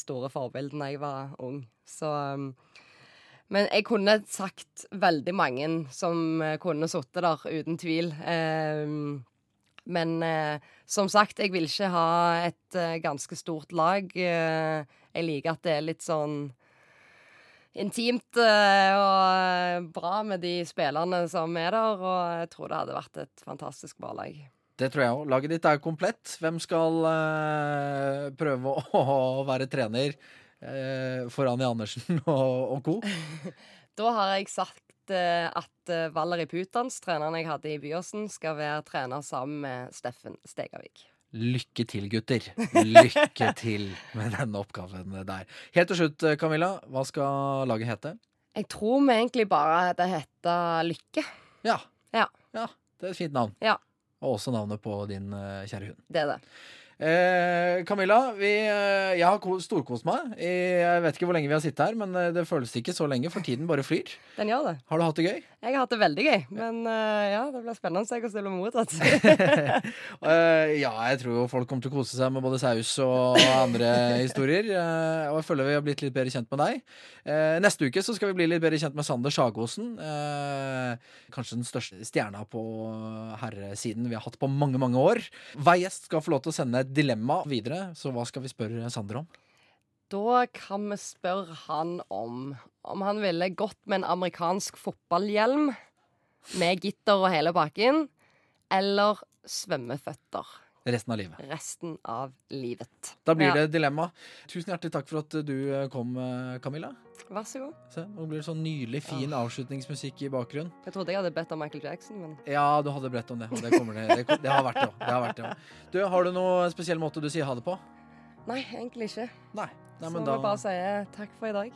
[SPEAKER 3] store forbilde da jeg var ung. Så um, Men jeg kunne sagt veldig mange som eh, kunne sittet der, uten tvil. Eh, men eh, som sagt, jeg vil ikke ha et eh, ganske stort lag. Jeg liker at det er litt sånn intimt og bra med de spillerne som er der, og jeg tror det hadde vært et fantastisk bra lag.
[SPEAKER 1] Det tror jeg òg. Laget ditt er komplett. Hvem skal prøve å, *laughs* være trener for Annie Andersen *laughs* og, og co.? *laughs*
[SPEAKER 3] Da har jeg sagt eh, at eh, Valerie Putans, treneren jeg hadde i Byåsen, skal være trener sammen med Steffen Stegavik.
[SPEAKER 1] Lykke til, gutter. Lykke *laughs* til med denne oppgaven der. Helt til slutt, Camilla. Hva skal laget hete?
[SPEAKER 3] Jeg tror vi egentlig bare det heter Lykke.
[SPEAKER 1] Ja.
[SPEAKER 3] Ja.
[SPEAKER 1] ja. Det er et fint navn.
[SPEAKER 3] Ja.
[SPEAKER 1] Og også navnet på din eh, kjære hund.
[SPEAKER 3] Det er det.
[SPEAKER 1] Eh, Camilla, vi, eh, jeg har storkost meg. Jeg vet ikke hvor lenge vi har sittet her, men eh, det føles ikke så lenge, for tiden bare flyr.
[SPEAKER 3] Den gjør det.
[SPEAKER 1] Har du hatt det gøy?
[SPEAKER 3] Jeg har hatt det veldig gøy, men eh, ja, det blir spennende å stille det blir. *laughs*
[SPEAKER 1] Eh, ja, jeg tror jo folk kommer til å kose seg med både saus og andre historier. eh, og jeg føler vi har blitt litt bedre kjent med deg. Eh, neste uke så skal vi bli litt bedre kjent med Sander Sagosen. Eh, kanskje den største stjerna på herresiden vi har hatt på mange, mange år. Hver gjest skal få lov til å sende et dilemma videre, så hva skal vi spørre Sander om?
[SPEAKER 3] Da kan vi spørre han om om han ville gått med en amerikansk fotballhjelm med gitter og hele bakken, eller svømmeføtter
[SPEAKER 1] Resten av livet.
[SPEAKER 3] resten av livet.
[SPEAKER 1] Da blir
[SPEAKER 3] Ja.
[SPEAKER 1] det dilemma. Tusen hjertelig takk for at du eh, kom, eh, Camilla.
[SPEAKER 3] Vær så god.
[SPEAKER 1] Se, nå blir det sånn nydelig, fin avslutningsmusikk i bakgrunnen.
[SPEAKER 3] Jeg trodde jeg hadde bedt om Michael Jackson, men
[SPEAKER 1] Ja, du hadde bedt om det. og Det, kommer det, det, det har vært det òg. Det har vært det også. Du, har du noe spesiell måte du sier ha det på?
[SPEAKER 3] nei, egentlig ikke.
[SPEAKER 1] Nei. Nei
[SPEAKER 3] Så
[SPEAKER 1] da...
[SPEAKER 3] vi bare
[SPEAKER 1] si
[SPEAKER 3] sier takk for i dag.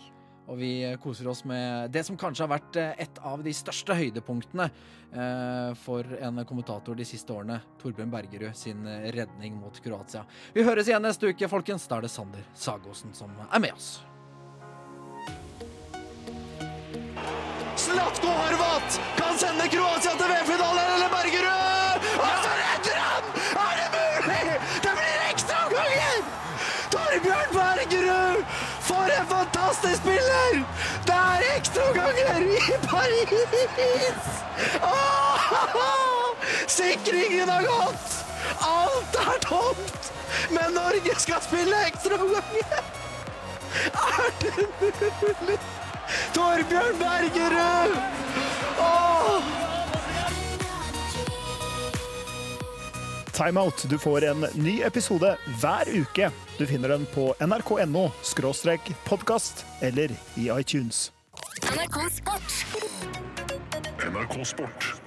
[SPEAKER 1] Og vi eh, koser oss med det som kanskje har vært eh, et av de største høydepunktene eh, for en kommentator de siste årene. Torbjørn Bergerud sin redning mot Kroatia. Vi høres igjen neste uke, folkens. Da er det Sander Sagosen som er med oss.
[SPEAKER 5] Slatko Horvat kan sende Kroatia til VM-finalen, en spiller! Det er ekstraomganger i Paris! Åh! Sikringen har gått! Alt er tomt! Men Norge skal spille ekstraomganger! Er det mulig? Torbjørn Bergerud! Åh!
[SPEAKER 4] Timeout. Du får en ny episode hver uke. Du finner den på nrk.no podkast eller i iTunes.
[SPEAKER 6] NRK Sport.
[SPEAKER 7] NRK Sport.